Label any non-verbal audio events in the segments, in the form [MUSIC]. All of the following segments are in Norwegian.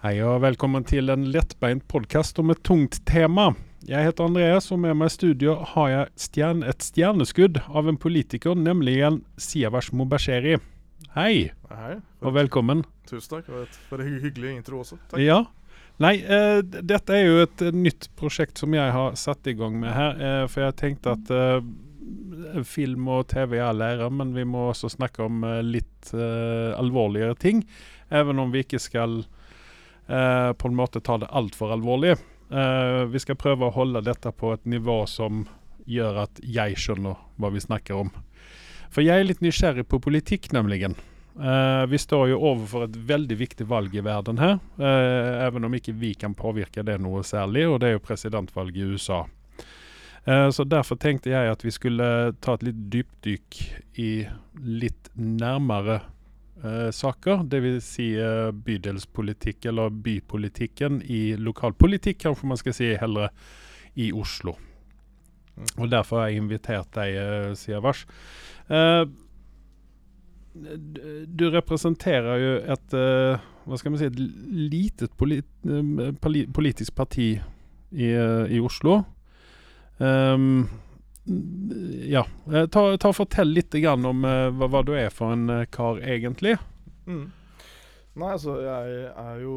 Hei og velkommen til en lettbeint podkast om et tungt tema. Jeg heter Andreas, og med meg i studio har jeg stjern et stjerneskudd av en politiker, nemlig en Siavash Mobasheri. Hei, Hei. og velkommen. Tusen takk. Og et, for en hyggelig intro også. Takk. Ja. Nei, eh, dette er jo et eh, nytt prosjekt som jeg har satt i gang med her. Eh, for jeg tenkte at eh, film og TV er lære, men vi må også snakke om eh, litt eh, alvorligere ting. Even om vi ikke skal eh, på en måte ta det altfor alvorlig. Eh, vi skal prøve å holde dette på et nivå som gjør at jeg skjønner hva vi snakker om. For jeg er litt nysgjerrig på politikk, nemlig. Eh, vi står jo overfor et veldig viktig valg i verden her, eh, even om ikke vi kan påvirke det noe særlig, og det er jo presidentvalget i USA. Eh, så Derfor tenkte jeg at vi skulle ta et litt dypdykk i litt nærmere eh, saker. Dvs. Si, eh, bydelspolitikk, eller bypolitikken i lokalpolitikk, kanskje man skal si heller, i Oslo. Mm. Og Derfor har jeg invitert deg, eh, Siavash. Eh, d- du representerer jo et eh, hva skal man si, et litet polit, eh, poli- politisk parti i, eh, i Oslo. Ehm, ja. Eh, Ta, ta Fortell litt grann om eh, hva, hva du er for en eh, kar, egentlig. Mm. Nei, altså, jeg er jo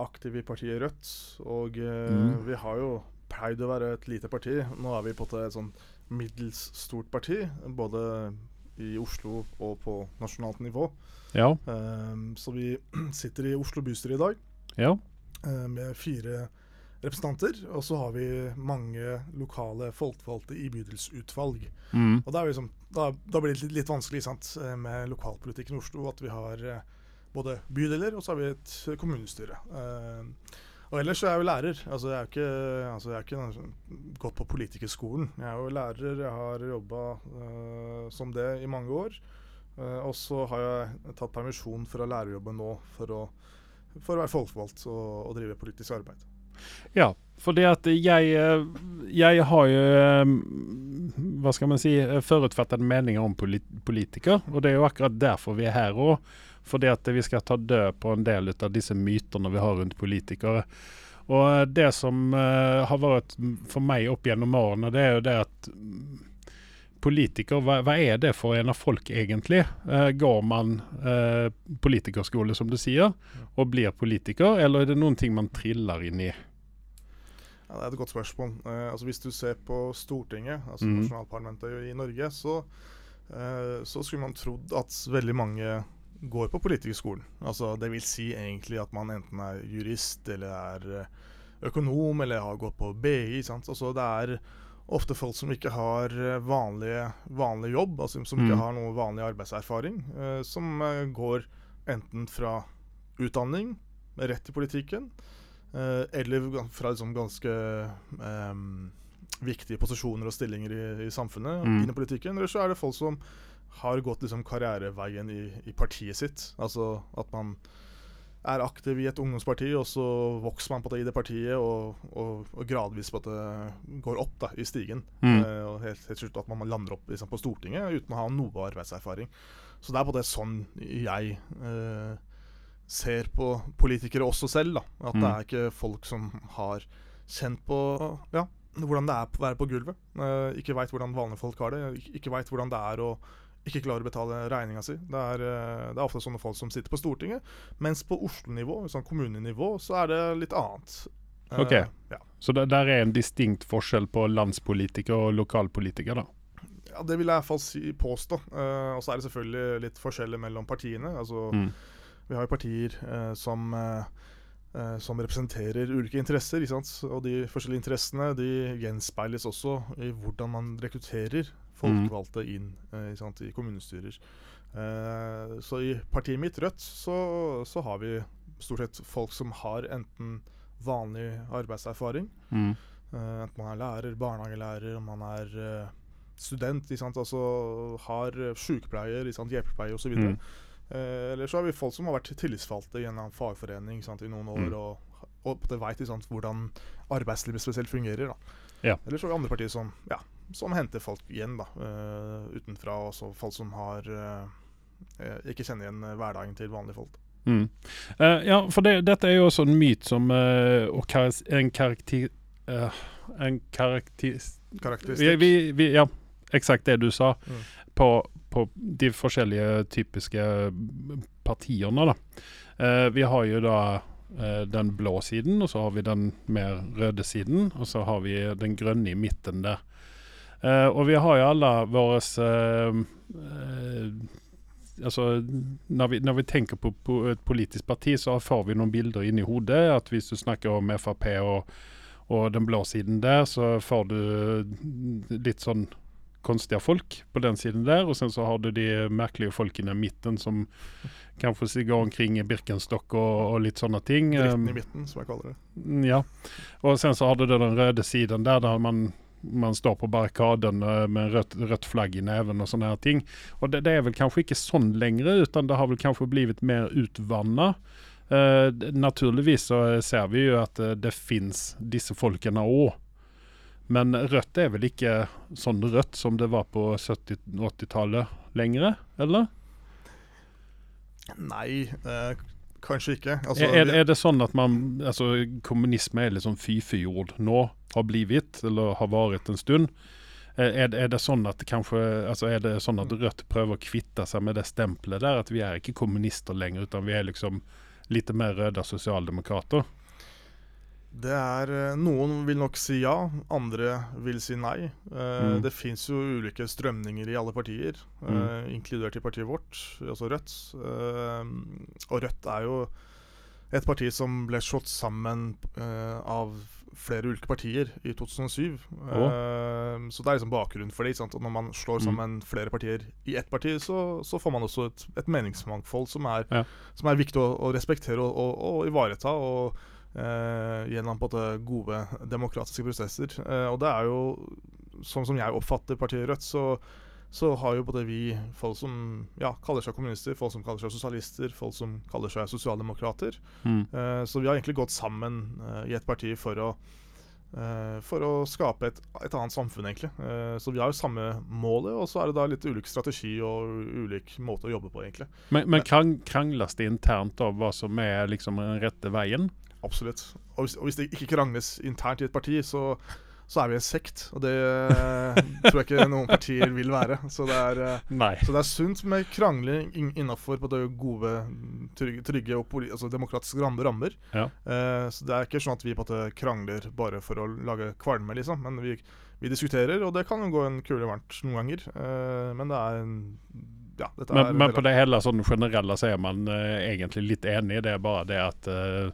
aktiv i partiet Rødt, og Mm. vi har jo pleid å være et lite parti. Nå er vi på et sånn middels stort parti, både i Oslo og på nasjonalt nivå. Ja. Um, så vi [CLEARS THROAT] sitter i Oslo bystyre i dag Ja. med fire representanter, og så har vi mange lokale folkevalgte i bydelsutvalg. Mm. Og da, er vi liksom, da, da blir det litt, litt vanskelig sant, eh, med lokalpolitikken i Oslo at vi har eh, både bydeler og så har vi et kommunestyre. Eh, og ellers så er jeg jo lærer. Altså jeg er ikke, altså jeg er ikke gått på politikerskolen. Jeg er jo lærer, jeg har jobba eh, som det i mange år. Eh, og så har jeg tatt permisjon fra lærerjobben nå for å, for å være folkevalgt og, og drive politisk arbeid. Ja, for det at jeg, eh, jeg har jo eh, Hva skal man si Forutfattede meninger om politikere. Og det er jo akkurat derfor vi er her òg. Fordi at vi skal ta død på en del av disse mytene vi har rundt politikere. Og eh, det som eh, har vært for meg opp gjennom årene, det er jo det at Politiker, hva, hva er det for en av folk egentlig? Eh, går man eh, politikerskole, som du sier, og blir politiker, eller er det noen ting man triller inn i? Ja, det er et godt spørsmål. Eh, altså Hvis du ser på Stortinget, altså mm. nasjonalparlamentet i Norge, så, eh, så skulle man trodd at veldig mange går på politikerskolen. Altså Det vil si egentlig at man enten er jurist eller er eh, økonom eller har gått på BI. Sant? Altså Det er ofte folk som ikke har vanlige, vanlig, jobb, altså som ikke Mhm. har noe vanlig arbeidserfaring, eh, som eh, går enten fra utdanning rett i politikken, Eh, eller fra liksom ganske ehm, viktige posisjoner og stillinger i, i samfunnet Mm. inn i politikken. Eller så er det folk som har gått liksom karriereveien i, i partiet sitt. Altså at man er aktiv i et ungdomsparti, og så vokser man på det i det partiet, og, og, og gradvis på at det går opp da, i stigen. Mm. Eh, og helt, helt slutt at man lander opp liksom, på Stortinget uten å ha noe arbeidserfaring. Så det er på det sånn jeg eh, ser på politikere også selv. da At det Mm. er ikke folk som har kjent på ja, hvordan det er å være på gulvet. Eh, ikke veit hvordan vanlige folk har det. Ikke veit hvordan det er å ikke klarer å betale regninga si. Det er, eh, det er ofte sånne folk som sitter på Stortinget. Mens på Oslo-nivå, sånn kommunenivå, så er det litt annet. Ok, Ok. ja. Så det, der er en distinkt forskjell på landspolitiker og lokalpolitiker, da. Ja, Det vil jeg i hvert fall si, påstå. Uh, og så er det selvfølgelig litt forskjeller mellom partiene. Altså, Mm. Vi har jo partier uh, som, eh, eh, som representerer ulike interesser. Og de forskjellige interessene de gjenspeiles også i hvordan man rekrutterer folkevalgte inn eh, sant, i kommunestyrer. Eh, så i partiet mitt, Rødt, så, så har vi stort sett folk som har enten vanlig arbeidserfaring, Mm. Eh, enten man er lærer, barnehagelærer, om man er student, altså har sykepleier, hjelpepleier osv. Mm. Eh, eller så har vi folk som har vært tillitsvalgte i en fagforening sant? i noen år, Mm. og, og veit hvordan arbeidslivet spesielt fungerer. da. Ja. Eller så har vi andre partier som, ja, som henter folk igjen da, eh, utenfra, og så folk som har eh, eh, ikke kjenner igjen hverdagen til vanlige folk. Mm. Uh, ja, for det, dette er jo også en myt som uh, Og en karakter... Uh, en karakter... Karakteristikk. vi, vi, ja, eksakt det du sa. Mm. På, på de forskjellige typiske partiene, da. Vi har jo da den blå siden, og så har vi den mer røde siden, og så har vi den grønne i midten der. Eh, og vi har jo alle våre eh, eh, Altså, når vi, når vi tenker på, på et politisk parti, så får vi noen bilder inne i hodet. At hvis du snakker om Frp og, og den blå siden der, så får du litt sånn konstige folk på den siden der. Og sen så har du de merkelige folkene i mitten som kanske sig går omkring i Birkenstock og, og, litt sånne ting. Dritten i Um, midten, som jeg kaller det. Ja. Og sen så har du den røde siden der, der man, man står på barrikaden eh, med rødt, rødt, flagg i neven og sånne her ting. Og det, det er vel kanskje ikke sånn lenger, utan det har vel kanskje blitt mer utvanna. Uh, naturligvis så ser vi jo at eh, det fins disse folkene òg. Men rødt er vel ikke sånn rødt som det var på 70-80-tallet lenger, eller? Nei, eh, kanskje ikke. Altså, er, er, det sånn at man Altså kommunisme er liksom fy-fy-ord nå, har blivit, eller har vært en stund? Er, det- er det sånn at kanskje Altså er det sånn at Rødt prøver å kvitte seg med det stempelet der, at vi er ikke kommunister lenger, utan vi er liksom litt mer røde sosialdemokrater? Det er eh, Noen vil nok si ja, andre vil si nei. Eh, Mm. Det fins jo ulike strømninger i alle partier, eh, inkludert i partiet vårt, altså Rødt. Eh, og Rødt er jo et parti som ble slått sammen eh, av flere ulike partier i 2007. Eh, så det er liksom bakgrunnen for det. Når man slår Mm. sammen flere partier i ett parti, så, så får man også et, et meningsmangfold som er, Ja. som er viktig å, å respektere og, og, og ivareta. og gjennom på en gode demokratiske prosesser. Eh, og det er jo, sånn som jeg oppfatter partiet Rødt, så, så har jo både vi folk som ja, kaller seg kommunister, folk som kaller seg sosialister, folk som kaller seg sosialdemokrater. Mm. Eh, så vi har egentlig gått sammen eh, i et parti for å eh, for å skape et, et annet samfunn, egentlig. Eh, så vi har jo samme målet, og så er det da litt ulik strategi og ulik måte å jobbe på, egentlig. Men, men krangles det internt om hva som er liksom den rette veien? Absolutt. Og hvis, og hvis det ikke krangles internt i et parti, så, så er vi en sekt. Og det eh, tror jeg ikke noen partier vil være. Så det er, eh, så det er sunt med krangling in innafor gode, trygge, trygge og altså demokratiske ram- rammer. Ja. Uh, så det er ikke sånn at vi på en krangler bare for å lage kvalme, liksom. Men vi, vi diskuterer, og det kan jo gå en kule varmt noen ganger. Uh, men det er en Ja, Men, men på det hele sånn generelle så er man uh, egentlig litt enig. Det er bare det at, eh,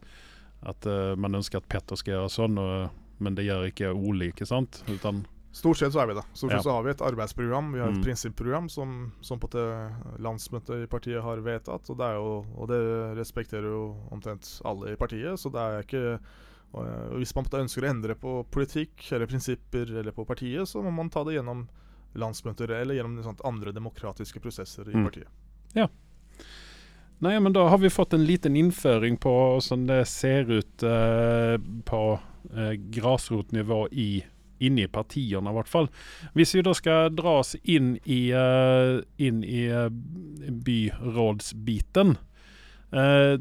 at uh, man ønsker at Petter skal gjøre sånn, og, men det gjør ikke Ole, ikke sant? Utan, Stort sett så er vi det. Stort sett Ja. så har vi et arbeidsprogram, vi har et Mm. prinsipprogram som, som på det landsmøtet i partiet har vedtatt. Og det, jo, og det respekterer jo omtrent alle i partiet, så det er ikke og, Hvis man ønsker å endre på politikk eller prinsipper eller på partiet, så må man ta det gjennom landsmøter eller gjennom andre demokratiske prosesser i Mm. partiet. Nei, men da har vi fått en liten innføring på hvordan det ser ut eh, på eh, grasrotnivå i inne i partiene, i hvert fall. Hvis vi da skal dra oss inn i, uh, inn i uh, byrådsbiten uh,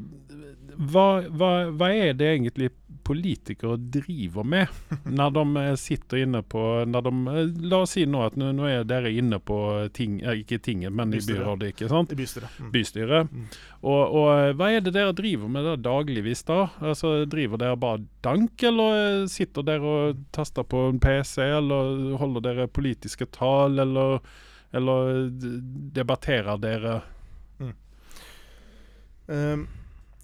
hva, hva, hva er det egentlig politikere driver med når de eh, sitter inne på de, eh, La oss si nå at nå, nå er dere inne på ting, eh, ikke tinget, men i Bystyret. byrådet, ikke sant? I bystyret. Mm. bystyret. Mm. Og, og hva er det dere driver med da dagligvis da? Altså Driver dere bare dank, eller sitter dere og taster på en PC, eller holder dere politiske tall, eller, eller debatterer dere? Um,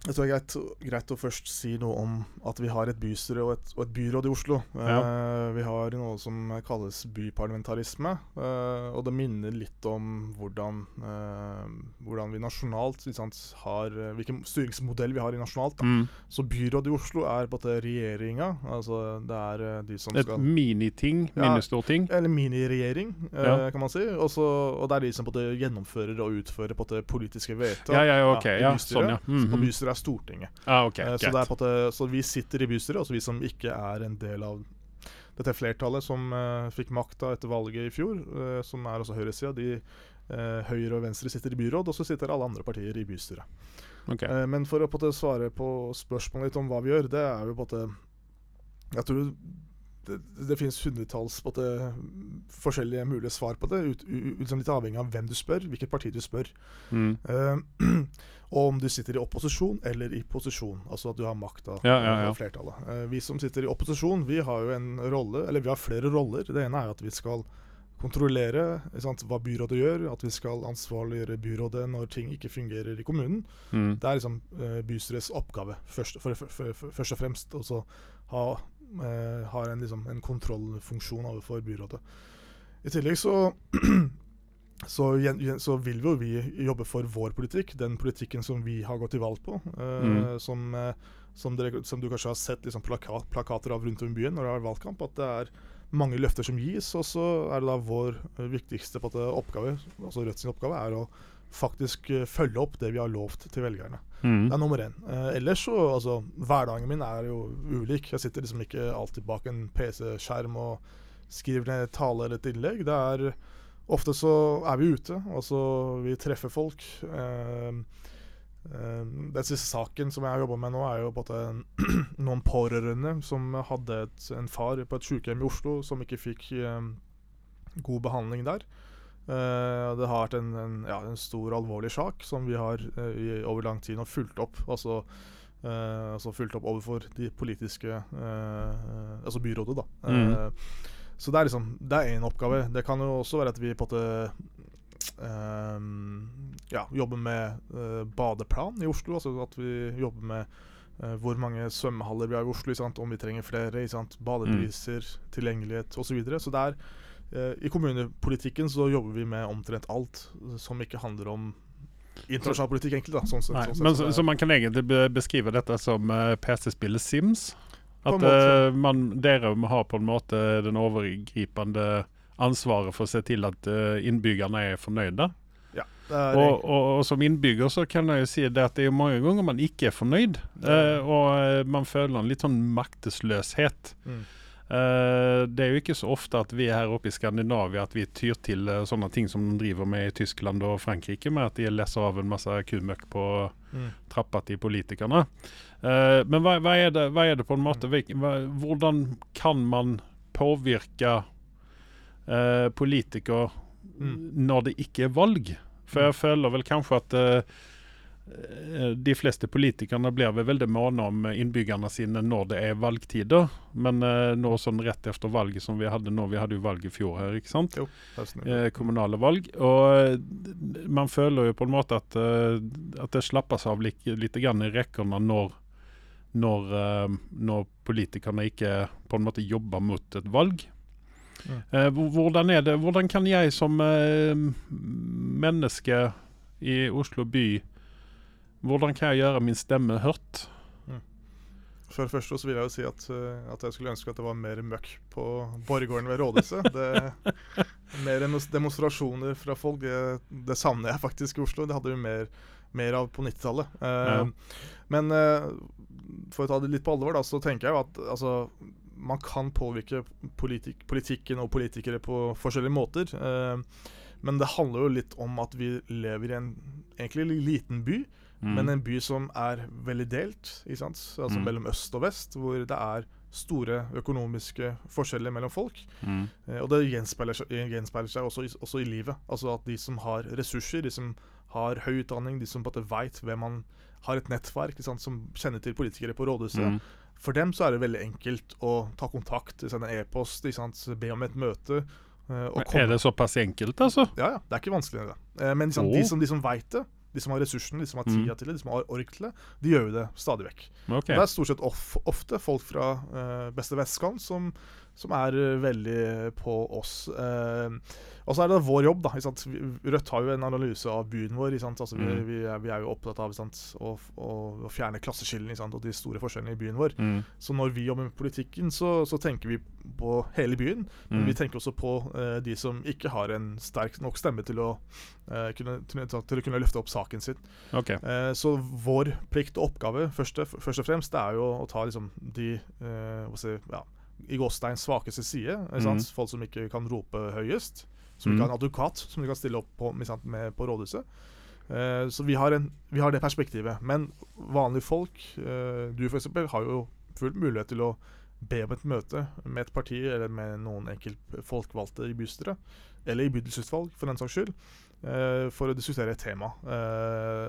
jeg tror det er greit, greit å først si noe om at vi har et bystyre og et, og et byråd i Oslo. Eh, vi har noe som kalles byparlamentarisme, Uh, og det minner litt om hvordan, uh, hvordan vi nasjonalt sant, har Hvilken styringsmodell vi har i nasjonalt. Mm. Så byrådet i Oslo er på en måte regjeringa. Altså det er de som Et skal miniting? Ja. Eller miniregjering, Ja. kan man si. Også, og det er de som på en måte gjennomfører og utfører på en måte politiske vedtak. Ja, ja, okay, Ja, sånn, ja. Så på bystyret er Stortinget. Ah, okay, Eh, så, er måte, så vi sitter i bystyret, altså vi som ikke er en del av dette flertallet som eh, fikk makta etter valget i fjor, eh, som er også høyresida. De eh, høyre og venstre sitter i byråd, og så sitter alle andre partier i bystyret. Okay. Eh, men for å på svare på spørsmålet litt om hva vi gjør, det er jo på en Jeg tror det, det finnes hundretalls forskjellige mulige svar på det, ut, ut, ut, litt avhengig av hvem du spør, hvilket parti du spør. Mm. [CLEARS THROAT] Eh, og om du sitter i opposisjon eller i posisjon, altså at du har makta Ja, ja, ja. flertallet. Eh, vi som sitter i opposisjon, vi har jo en rolle, eller vi har flere roller. Det ene er at vi skal kontrollere sant, hva byrådet gjør, at vi skal ansvarliggjøre byrådet når ting ikke fungerer i kommunen. Mm. Det er liksom uh, bystyrets oppgave, først, for, for, for, først og fremst. Og så ha, uh, har en, liksom, en kontrollfunksjon overfor byrådet. I tillegg så [CLEARS THROAT] så, så vil jo vi jobbe for vår politikk, den politikken som vi har gått til valg på. eh, Mm. som, eh, som, dere, som du kanskje har sett liksom, plakat, plakater av rundt om i byen når det er valgkamp. At det er mange løfter som gis, og så er det da vår eh, viktigste måte, oppgave, altså Rødt sin oppgave, er å faktisk følge opp det vi har lovt til velgerne. Mm. Det er nummer én. Eh, ellers så altså, Hverdagen min er jo ulik. Jeg sitter liksom ikke alltid bak en PC-skjerm og skriver ned tale eller et innlegg. Det er Ofte så er vi ute, altså vi treffer folk. Eh, eh, den siste saken som jeg har jobba med nå, er jo på en [CLEARS THROAT] noen pårørende som hadde et, en far på et sykehjem i Oslo som ikke fikk eh, god behandling der. Eh, det har vært en, en, ja, en stor, alvorlig sak som vi har eh, i, over lang tid nå fulgt opp. Altså, eh, altså fulgt opp overfor de politiske eh, Altså byrådet, da. Mm. Så det er liksom Det er én oppgave. Det kan jo også være at vi på en måte um, ja, jobber med uh, badeplan i Oslo. Altså at vi jobber med uh, hvor mange svømmehaller vi har i Oslo, sant? om vi trenger flere. Badepriser, tilgjengelighet osv. Så, videre. så det er uh, I kommunepolitikken så jobber vi med omtrent alt som ikke handler om internasjonal politikk, egentlig. da sånn sett, sånn sett, men så så, man kan egentlig beskrive dette som PC-spillet Sims? At eh, man, dere har på en måte den overgripende ansvaret for å se til at uh, innbyggerne er fornøyde? ja, er Og, og, og som innbygger så kan jeg jo si det at det er mange ganger man ikke er fornøyd. Uh, og man føler en litt sånn maktesløshet. Mm. Uh, det er jo ikke så ofte at vi her oppe i Skandinavia at vi tyr til uh, sånne ting som de driver med i Tyskland og Frankrike, med at de leser av en masse kumøkk på Mm. trappa til politikerne. Eh, men hva, hva, er det, hva er det på en måte Hvordan kan man påvirke uh, politikere Mm. når det ikke er valg? For jeg føler vel kanskje at eh, eh, de fleste politikerne blir vel veldig måne om innbyggerne sine når det er valgtider. Men uh, nå sånn rett etter valget som vi hadde nå, vi hadde jo valg i fjor her, ikke sant? Jo, eh, kommunale valg. Og eh, man føler jo på en måte at, eh, at det slappes av litt, litt grann i rekkene når, når, eh, når politikerne ikke på en måte jobber mot et valg. Mm. Eh, hvordan det, hvordan kan jeg som eh, menneske i Oslo by Hvordan kan jeg gjøre min stemme hørt? For det første så vil jeg jo si at, at jeg skulle ønske at det var mer møkk på borggården ved rådhuset. [LAUGHS] Det, mer demonstrasjoner fra folk, det, det savner jeg faktisk i Oslo. Det hadde vi mer, mer av på 90-tallet. Eh, Ja. Men for å ta det litt på alvor, da, så tenker jeg jo at altså, man kan påvirke politik, politikken og politikere på forskjellige måter. Eh, men det handler jo litt om at vi lever i en egentlig liten by. Mm. Men en by som er veldig delt, altså Mm. mellom øst og vest, hvor det er store økonomiske forskjeller mellom folk. Mm. Eh, og det gjenspeiler gjenspeiler seg også, i, også i livet. Altså at de som har ressurser, de som har høy utdanning, de som på en måte veit hvem man har et nettverk, sant? som kjenner til politikere på rådhuset. Mm. For dem så er det veldig enkelt å ta kontakt, sende e-post, be om et møte. eh, Er det såpass enkelt, altså? ja, ja. Det er ikke vanskeligere, det. Eh, men liksom, oh. de som, de som veit det, de som har ressursene, de som har Mm. tida til det, de som har ork til det, de gjør jo det stadig vekk. Okay. Det er stort sett of, ofte folk fra uh, beste vestkant som, som er eh, veldig på oss. Eh, og så er det vår jobb, da. Rødt har jo en analyse av byen vår. Altså, vi, Mm. vi, er, vi er jo opptatt av? Å, å, å fjerne klasseskillene og de store forskjellene i byen vår. Mm. Så når vi jobber med politikken, så, så tenker vi på hele byen. Men Mm. vi tenker også på eh, de som ikke har en sterk nok stemme til å, eh, kunne, til, til å kunne løfte opp saken sin. Okay. Eh, så vår plikt og oppgave første, først og fremst det er jo å ta liksom, de eh, si, ja, i gåstein svakeste side. Mhm. Folk som ikke kan rope høyest. Som Mhm. ikke har en advokat som de kan stille opp på, sant, med, på rådhuset. Uh, så vi har, en, vi har, det perspektivet. Men vanlige folk, uh, du f.eks., har jo full mulighet til å be om et møte med et parti eller med noen enkelt folkevalgte i bystyret, eller i bydelsutvalg for den saks skyld, eh, for å diskutere et tema.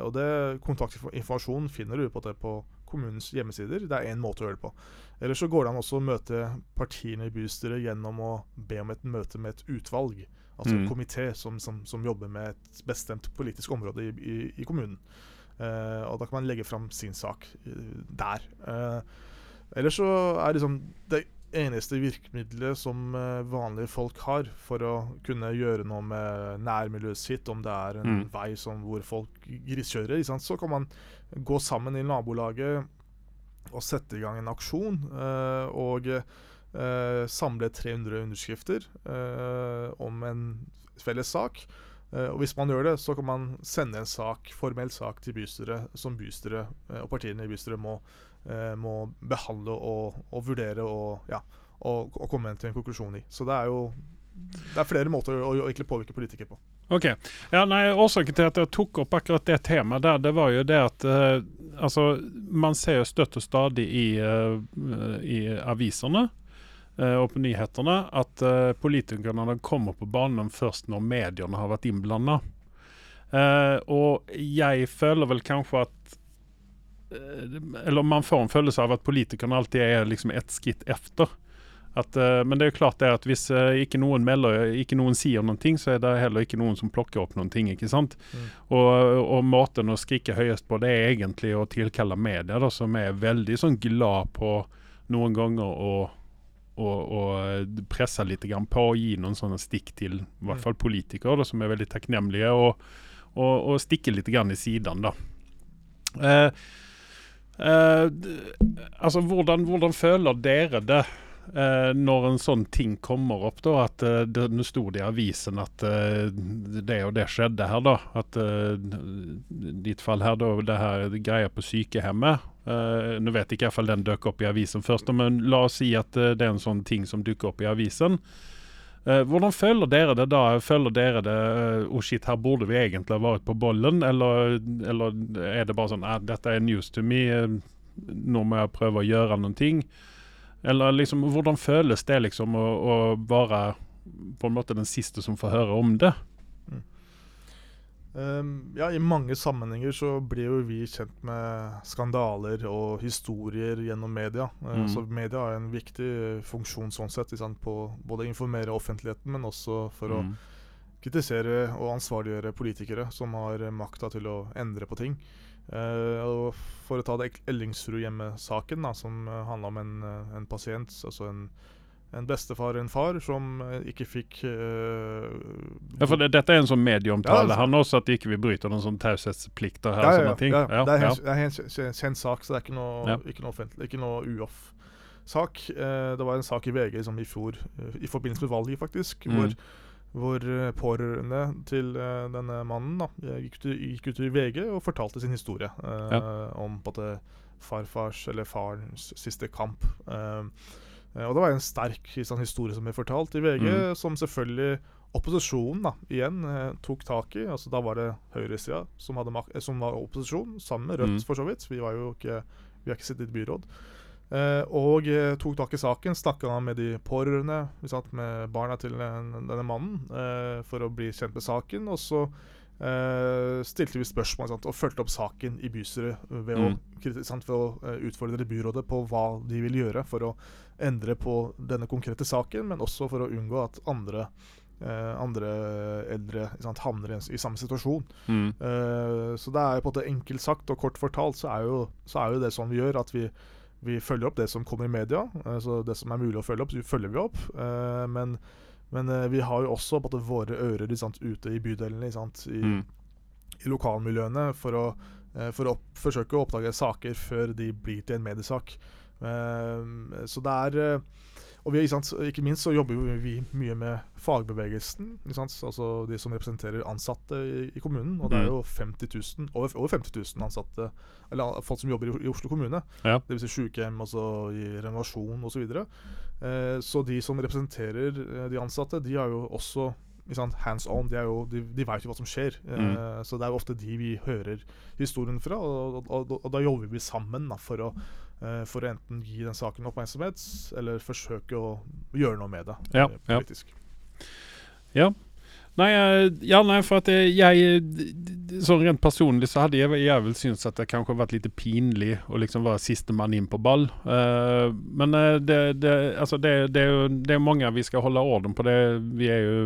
Og det kontaktinformasjonen finner du på det på kommunens hjemmesider. Det er én måte å gjøre det på. Eller så går det an også å møte partiene i bystyret gjennom å be om et møte med et utvalg. Altså mm. en komité som, som, som, jobber med et bestemt politisk område i, i, i kommunen. Uh, og da kan man legge fram sin sak uh, der. Uh, ellers så er liksom det eneste virkemidlet som vanlige folk har for å kunne gjøre noe med nærmiljøet sitt, om det er en mm. vei som, hvor folk griskjører, så kan man gå sammen i nabolaget og sette i gang en aksjon. og Uh, samle 300 underskrifter uh, om en felles sak. Uh, og Hvis man gjør det, så kan man sende en sak, formell sak til bystyret, som bystyret og partiene i bystyret må, må behandle og, og vurdere og, ja, og, og, komme til en konklusjon i. Så det er jo det er flere måter å, å, påvirke politikere på. Ok. Ja, nei, Årsaken til at jeg tok opp akkurat det temaet der, det var jo det at eh, altså, man ser jo støtt og stadig i, uh, i avisene Eh, og på nyhetene at uh, politikerne kommer på banen først når mediene har vært innblanda. Eh, og jeg føler vel kanskje at Eller man får en følelse av at politikerne alltid er liksom ett skritt etter. At, men det er jo klart det at hvis ikke noen melder, ikke noen sier ting, så er det heller ikke noen som plukker opp ting. ikke sant? Mm. Og, og, måten å skrike høyest på, det er egentlig å tilkalle media, da, som er veldig sånn glad på noen ganger å og, og presse litt på å gi noen sånne stikk til i hvert fall politikere, da, som er veldig takknemlige, og, og, og stikke litt i siden. da. Eh, eh, altså, hvordan, hvordan, føler dere det uh, når en sånn ting kommer opp? da, At uh, nå sto det i avisen at det og det skjedde her, da. At ditt fall her, da, det her greia på sykehjemmet Uh, nå vet jeg ikke iallfall den dukket opp i avisen først, men la oss si at uh, det er en sånn ting som dukker opp i avisen. Uh, hvordan føler dere det da? Føler dere det oh shit, her burde vi egentlig ha vært på bollen? Eller, eller er det bare sånn ah, dette er news to me, nå må jeg prøve å gjøre noen ting? Eller liksom, hvordan føles det liksom å, å være på en måte den siste som får høre om det? Um, ja, I mange sammenhenger så blir jo vi kjent med skandaler og historier gjennom media. Uh, mm. Så media har en viktig funksjon sånn sett, sant, på både å informere offentligheten, men også for mm. å kritisere og ansvarliggjøre politikere som har makta til å endre på ting. Uh, og For å ta det Ellingsrud hjemme-saken, som uh, handla om en, en pasient, altså en en bestefar og en far som eh, ikke fikk uh, Ja, for det, Dette er en sånn medieomtale ja, han også, at ikke vi bryter noen sånn taushetsplikter her? Ja, ja, sånne ting. ja. Det er, en, det er en kjent sak, så det er ikke noe, ikke noe offentlig, ikke noe uoff-sak. Uh, det var en sak i VG liksom, i fjor, uh, i forbindelse med valget, faktisk, mm. hvor, hvor pårørende til denne mannen da, gikk, ut, gikk, ut, i VG og fortalte sin historie om på det farfars eller farens siste kamp. Uh, Eh, og det var en sterk sånn, historie som ble fortalt i VG, mm. som selvfølgelig opposisjonen da, igjen eh, tok tak i. altså Da var det høyresida som, eh, som var opposisjon, sammen med Rødt, mm. for så vidt. Vi var jo ikke, vi har ikke sittet i byråd. Eh, og eh, tok tak i saken, snakka med de pårørende, vi satt med barna til den, denne mannen, eh, for å bli kjent med saken. Og så Uh, stilte vi spørsmål sant, og fulgte opp saken i bystyret ved, mm. å, ved å uh, utfordre byrådet på hva de vil gjøre for å endre på denne konkrete saken, men også for å unngå at andre, uh, andre eldre sant, havner i, i, samme situasjon. Mm. så det er på en måte enkelt sagt og kort fortalt så er jo, så er jo det sånn vi gjør, at vi, vi følger opp det som kommer i media. så det som er mulig å følge opp, så følger vi opp. men men uh, vi har jo også måte, våre ører sant, ute i bydelene, i, mm. i, lokalmiljøene, for å, uh, for å opp, forsøke å oppdage saker før de blir til en mediesak. Uh, så det er og vi, ikke, ikke, minst så jobber vi mye med fagbevegelsen. Altså de som representerer ansatte i, i, kommunen. Og det er mm. jo 50 000, over, over 50 000 ansatte, eller folk som jobber i, i Oslo kommune. Ja. Dvs. Si sykehjem, altså i renovasjon osv. Så, videre. eh, så de som representerer eh, de ansatte, de har jo også hands on. De, er jo, de, de vet jo hva som skjer. Mm. Uh, så det er jo ofte de vi hører historien fra, og, og, og, og da jobber vi sammen da, for, å, eh, for å enten gi den saken oppmerksomhet, eller forsøke å gjøre noe med det Ja, eh, ja. politisk. Nei, eh, ja, nei, for at eh, jeg Sånn rent personlig så hadde jeg, jeg vel syntes at det kanskje vært litt pinlig å liksom være sistemann inn på ball. Uh, men eh, det, det, altså det, det, er mange vi skal holde orden på. Det, vi er jo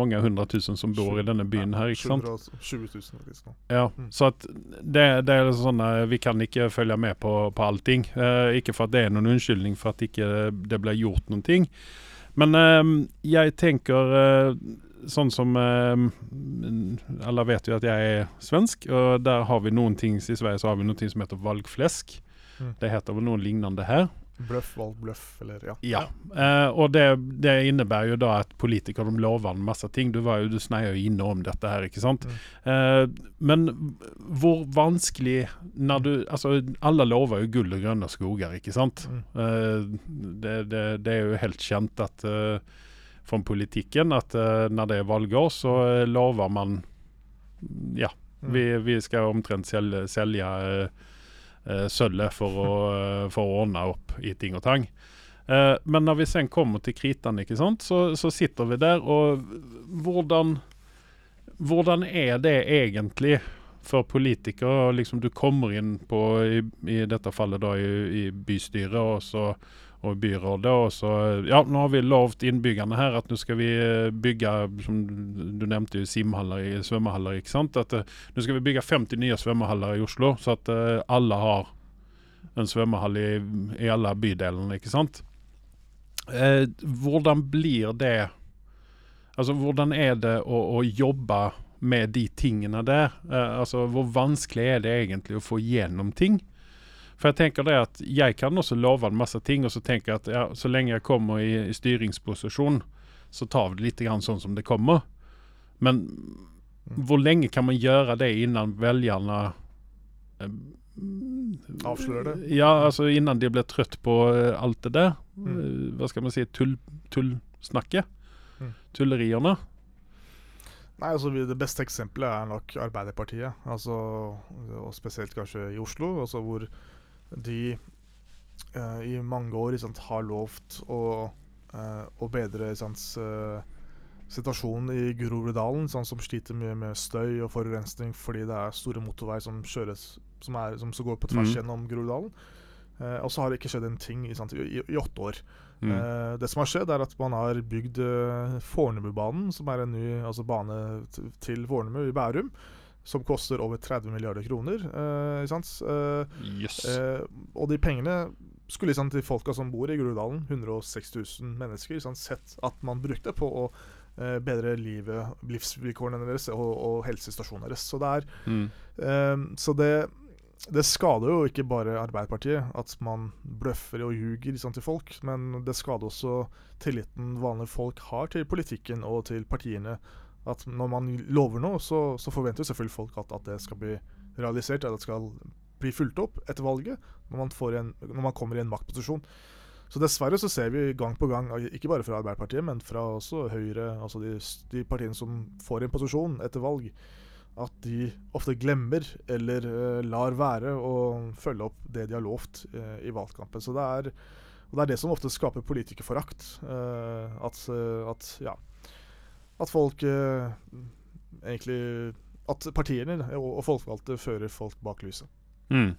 mange hundre tusen som bor i denne byen her, ikke sant? 20 000 liksom. Ja, Mm. så at det, det er sånn at vi kan ikke følge med på, på allting. Uh, ikke for at det er noen unnskyldning for at ikke det ble gjort noen ting. Men uh, jeg tenker eh, sånn som eh, Alle vet jo at jeg er svensk, og der har vi noen ting i Sverige så har vi noe som heter valgflesk. Mm. Det heter vel noe lignende her. Bløff, valg, bløff, eller ja. Ja, eh, og det, det innebærer jo da at politikere lover en masse ting. Du, var jo, du sneier jo inne om dette her, ikke sant. Mm. Eh, men hvor vanskelig når du Altså, alle lover jo gull og grønne skoger, ikke sant. Mm. Eh, det, det, det er jo helt kjent at fra politikken at uh, når det er valgår, så uh, lover man Ja, Mm. vi, vi skal omtrent selge, selge uh, sølvet for å, for å ordne opp i ting og tang. Men når vi sen kommer til kritan, sant, så, så sitter vi der, og hvordan Hvordan er det egentlig for politikere? Liksom Du kommer inn på, i, i dette fallet da i, i bystyret og, så, og byrådet, og så Ja, nå har vi lovt innbyggerne her at nå skal vi eh, bygge, som du nevnte, jo simhaller, i- svømmehaller, ikke sant? At uh, nå skal vi bygge 50 nye svømmehaller i Oslo, så at uh, alle har en svømmehall i, i alle bydelene, ikke sant? Uh, hvordan blir det Altså, hvordan er det å, å jobbe med de tingene der? Uh, altså, hvor vanskelig er det egentlig å få gjennom ting? For jeg tenker det at jeg kan også love en masse ting, og så tenker jeg at ja, så lenge jeg kommer i, i styringsposisjon, så tar vi det litt grann sånn som det kommer. Men hvor lenge kan man gjøre det innan velgerne eh, Avslører det? Ja, altså innan de blir trøtt på eh, alt det der. Mm. Eh, hva skal man si? Tull, tullsnakket. Mm. Tulleriene. Nei, altså Det beste eksempelet er nok Arbeiderpartiet. Altså, og Spesielt kanskje i Oslo, altså hvor de uh, i mange år sant, har lovt å, uh, å bedre sant, eh, situasjonen i Groruddalen, sånn som sliter mye med støy og forurensning fordi det er store motorveier som kjøres som, er, som så går på tvers Mm. gjennom Groruddalen. Uh, og så har det ikke skjedd en ting i, i, i åtte år. Mm. Uh, det som har skjedd, er at man har bygd uh, Fornebubanen, som er en ny altså bane til Fornebu i Bærum. Som koster over 30 milliarder kroner. eh? Eh, yes. eh, og de pengene skulle sant, til folka som bor i Groruddalen, 106 000 mennesker, sant? sett at man brukte på å eh, bedre livet, livsvilkårene deres og, og helsestasjonen deres. Så det er Mm. Ehm, så det, det skader jo ikke bare Arbeiderpartiet at man bløffer og ljuger sant, til folk, men det skader også tilliten vanlige folk har til politikken og til partiene. At når man lover noe, så, så forventer selvfølgelig folk at, at det skal bli realisert, at det skal bli fulgt opp etter valget, når man, en, når man kommer i en maktposisjon. Så dessverre så ser vi gang på gang, ikke bare fra Arbeiderpartiet, men fra også Høyre, altså de, de partiene som får en posisjon etter valg, at de ofte glemmer eller uh, lar være å følge opp det de har lovt uh, i valgkampen. Så det er, det er det som ofte skaper politikerforakt. Uh, at, at ja At folk eh, egentlig At partiene og, og folkevalgte fører folk bak lyset. Mm.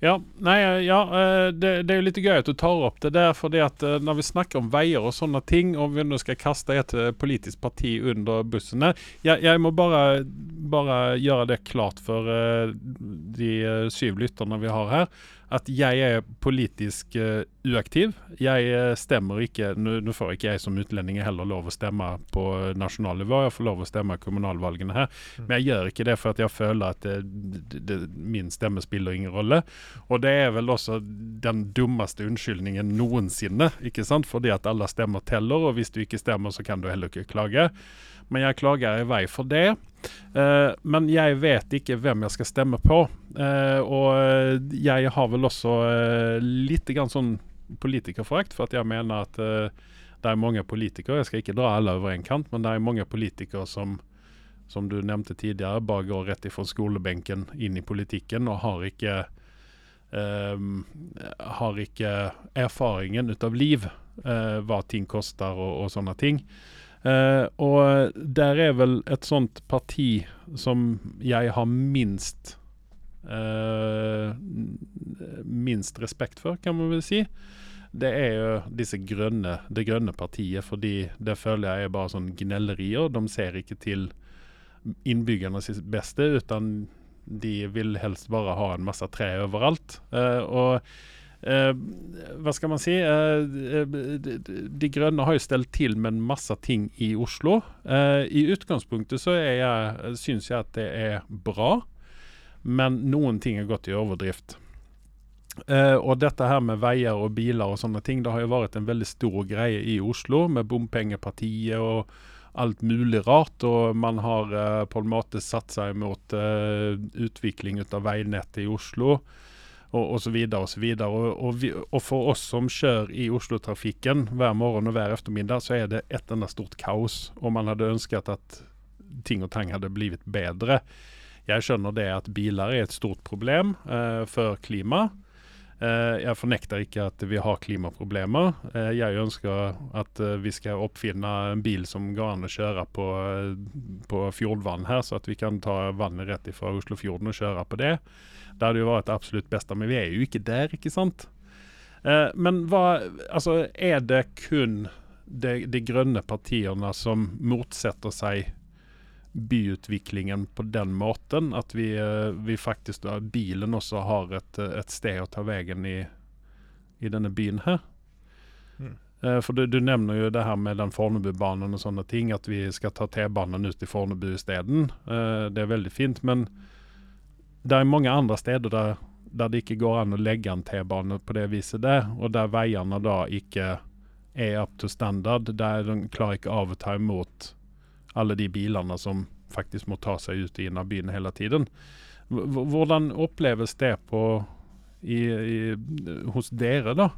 Ja, nei, ja eh, det, det er jo litt gøy at du tar opp det der, fordi at eh, når vi snakker om veier og sånne ting, og vi nå skal kaste et eh, politisk parti under bussen Jeg, jeg må bare, bare gjøre det klart for eh, de eh, syv lytterne vi har her, at jeg er politisk eh, uaktiv. Jeg eh, stemmer ikke Nå får ikke jeg som utlending heller lov å stemme på nasjonalt nivå, jeg får lov å stemme i kommunalvalgene her. Men jeg gjør ikke det for at jeg føler at det, det, min stemme spiller ingen rolle. Og det er vel også den dummeste unnskyldningen noensinne, ikke sant? Fordi at alle stemmer teller, og hvis du ikke stemmer, så kan du heller ikke klage. Men jeg klager i vei for det. Uh, men jeg vet ikke hvem jeg skal stemme på. Uh, og eh, jeg har vel også uh, litt grann sånn politikerforakt, for at jeg mener at, eh, det er mange politikere, jeg skal ikke dra alle over en kant, men det er mange politikere som som du nevnte tidligere, bare går rett ifra skolebenken inn i politikken og har ikke eh, har ikke erfaringen ut av liv, eh, hva ting koster og, og sånne ting. Uh, og der er vel et sånt parti som jeg har minst uh, minst respekt for, kan man vel si det er jo disse grønne, det grønne partiet, fordi det føler jeg er bare sånn gnellerier. De ser ikke til innbyggernes beste, utan de vil helst bare ha en masse tre overalt. Uh, og uh, hva skal man si? Uh, de, Grønne har jo stelt til med en masse ting i Oslo. I utgangspunktet så jeg, syns jeg at det er bra, men noen ting er gått i overdrift. og dette her med veier og biler og sånne ting, det har jo vært en veldig stor greie i Oslo, med bompengepartiet og alt mulig rart. Og man har uh, på en måte satt seg mot uh, utvikling av veinettet i Oslo. Og osv. osv. Og, og, og for oss som kjører i Oslo-trafikken hver morgen og hver ettermiddag, så er det et enda stort kaos. Og man hadde ønsket at ting og tang hadde blitt bedre. Jeg skjønner det at biler er et stort problem uh, for klimaet. Eh, jeg fornekter ikke at vi har klimaproblemer. Eh, jeg ønsker at eh, vi skal oppfinne en bil som går an å kjøre på, på fjordvann her, så at vi kan ta vannet rett fra Oslofjorden og kjøre på det. Det hadde jo vært det absolutt beste, men vi er jo ikke der, ikke sant? Men hva Altså, er det kun de, de grønne partiene som motsetter seg byutviklingen på den måten. At vi, eh, vi faktisk bilen også har et, et, sted å ta veien i, i denne byen her. Mm. Eh, for du, du, nevner jo det her med den Fornebubanen og sånne ting, at vi skal ta T-banen ut i Fornebu isteden. Eh, det er veldig fint, men det er mange andre steder der, der det ikke går an å legge en T-bane på det viset der, og der veiene da ikke er up to standard. Der de klarer ikke av å ta imot alle de bilene som faktisk må ta seg ut inn av byen hele tiden. Hvordan oppleves det på, i, i, hos dere, da?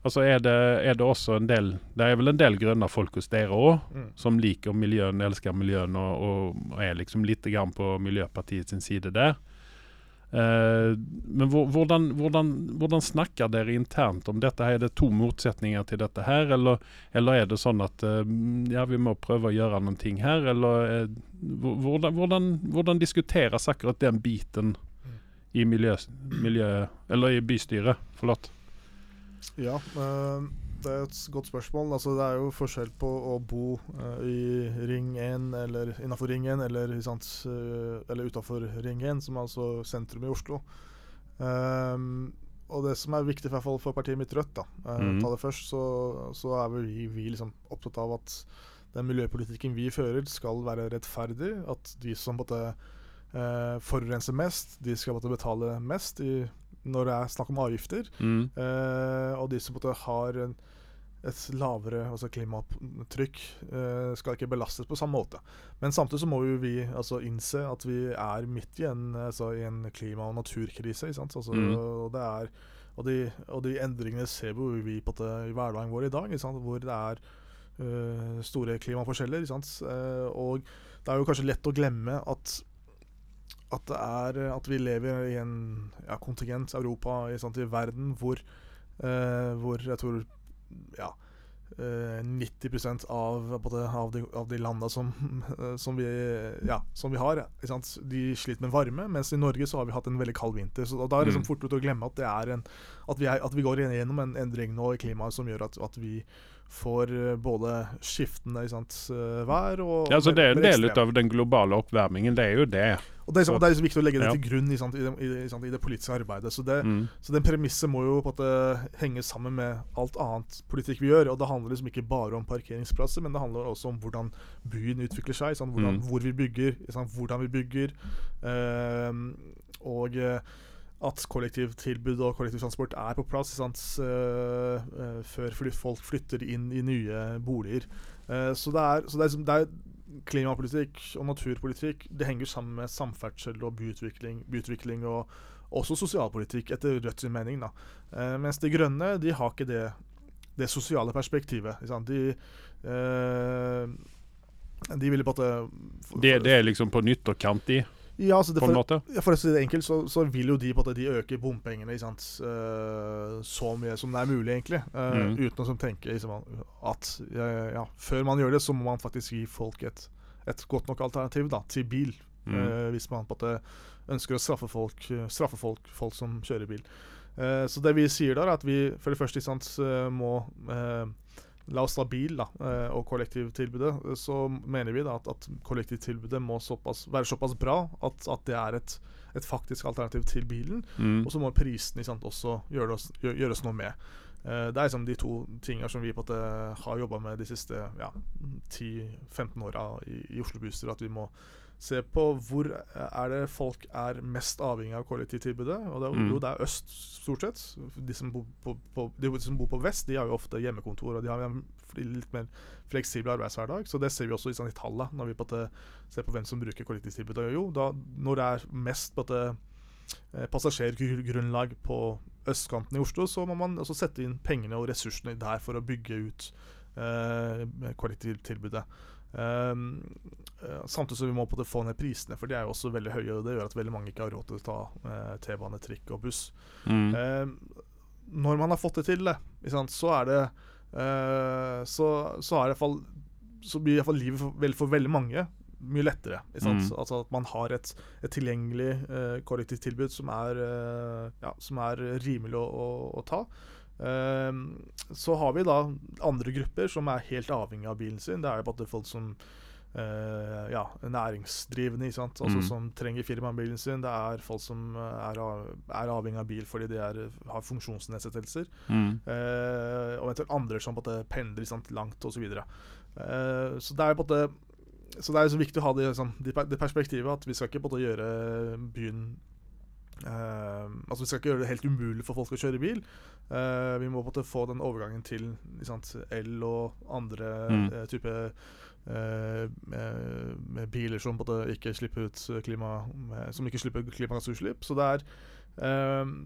Altså er det, er det, også en del Det er vel en del grønne folk hos dere òg, mm. som liker miljøen, elsker miljøen og, og, er liksom litt grann på Miljøpartiet sin side der. Uh, men hvordan, hvordan, hvordan, snakker dere internt om dette? Er det to motsetninger til dette her, eller, eller er det sånn at uh, ja, vi må prøve å gjøre noen ting her, eller uh, hvordan, hvordan, hvordan, diskuteres akkurat den biten i miljø, miljø eller i bystyret? Forlåt. Ja, uh, det er et godt spørsmål. Altså, det er jo forskjell på å bo uh, i Ring 1 eller innafor Ring 1 eller, uh, eller utafor Ring 1, som er altså sentrum i Oslo. Um, og det som er viktig for, for partiet mitt Rødt, da, uh, mm. ta det først, så, så er vi, vi liksom opptatt av at den miljøpolitikken vi fører, skal være rettferdig. At de som måtte, uh, forurenser mest, de skal måtte betale mest i når det er snakk om avgifter. Mm. Eh, og de som har en, et lavere altså klimatrykk, uh, skal ikke belastes på samme måte. Men samtidig så må vi altså, innse at vi er midt i en, altså, i en klima- og naturkrise. Altså, mm. og, er, og, de, og, de, endringene ser vi på det, i hverdagen vår i dag, hvor det er uh, store klimaforskjeller. og det er jo kanskje lett å glemme at at, det er, at vi lever i en ja, kontingent, Europa, i, sant, i verden, hvor, eh, hvor jeg tror ja, eh, 90% av, av, de, av de landene som, [LAUGHS] som, vi, ja, som vi har, de sliter med varme. Mens i Norge så har vi hatt en veldig kald vinter. Så Da er det liksom mm. fort gjort å glemme at, det er en, at, vi er, at vi går gjennom en endring nå i klimaet som gjør at, at vi for eh, både skiftende sant, eh, vær og Ja, så Det er en del av den globale oppvarmingen. Det er jo det. Og Det er, så, og det er liksom viktig å legge det til grunn i, sant, i, i, i, det politiske arbeidet. Så, det, mm. så den premisset må jo på en måte henge sammen med alt annet politikk vi gjør. Og Det handler liksom ikke bare om parkeringsplasser, men det handler også om hvordan byen utvikler seg. Sant, hvordan, mm. Hvor vi bygger, sant, hvordan vi bygger. Eh, og at kollektivtilbud og kollektivtransport er på plass sant, uh, uh, før folk flytter inn i nye boliger. Uh, så, det er, så det, er, det er, klimapolitikk og naturpolitikk det henger sammen med samferdsel og byutvikling, byutvikling og også sosialpolitikk, etter Rødts mening. da. mens De Grønne de har ikke det det sosiale perspektivet. De, eh, de ville på en måte Det, er liksom på nytterkant i, ja, altså det, på en for, måte? for å si det enkelt, så, så vil jo de på at de øke bompengene sant? eh, så mye som det er mulig, egentlig. eh, Mm. Uten å sånn tenke liksom, at ja, før man gjør det, så må man faktisk gi folk et, et godt nok alternativ da, til bil. Mm. eh, hvis man på at ønsker å straffe folk, straffe folk, folk som kjører bil. Så det vi sier da, er at vi for det første sant, må La oss ta bil da, eh, og kollektivtilbudet. Så mener vi da at, at kollektivtilbudet må såpass, være såpass bra at, at det er et, et faktisk alternativ til bilen. Mm. Og så må prisen også gjøres, gjø- gjøres noe med. Eh, det er liksom de to tingene som vi på at har jobba med de siste ja, 10-15 åra i, i Oslo bystyre. At vi må se på hvor er det folk er mest avhengig av kollektivtilbudet. Og det er, Mm. jo det er øst, stort sett. De som, bor på, på, de som bor på vest, de har jo ofte hjemmekontor, og de har en litt mer fleksibel arbeidshverdag. Så det ser vi også i, sånn, tallene, når vi på det, ser på hvem som bruker kollektivtilbudet. Jo, da, når det er mest på det, eh, passasjergrunnlag på østkanten i Oslo, så må man også sette inn pengene og ressursene der for å bygge ut eh, kollektivtilbudet. Um, samtidig som vi må på det få ned prisene, for de er jo også veldig høye. Og det gjør at veldig mange ikke har råd til å ta eh, T-bane, trikk og buss. Mm. Eh, når man har fått det til, det, sant, så er det eh, Så, så er det fall Så blir i hvert fall livet for, vel, for veldig mange mye lettere. Sant? Mm. Altså at man har et, et tilgjengelig eh, kollektivtilbud som er, eh, ja, som er rimelig å, å, å ta. Eh, så har vi da andre grupper som er helt avhengig av bilen sin. Det er jo bare folk som eh, ja, næringsdrivende, ikke sant? Altså, Mm. som trenger firmabilen sin. Det er folk som eh, er, av, er avhengig av bil fordi de er, har funksjonsnedsettelser. Mm. Uh, og eventuelt andre som måte pendler sant, langt osv. Eh, så det er på en måte Så det er så viktig å ha det, liksom, det perspektivet at vi skal ikke måte gjøre byen uh, Altså Vi skal ikke gjøre det helt umulig for folk å kjøre bil. Vi må på en måte få den overgangen til sant, el og andre Mm. type eh, med, med biler som på ikke slipper ut klima eh, Som ikke slipper klimagassutslipp. Så det er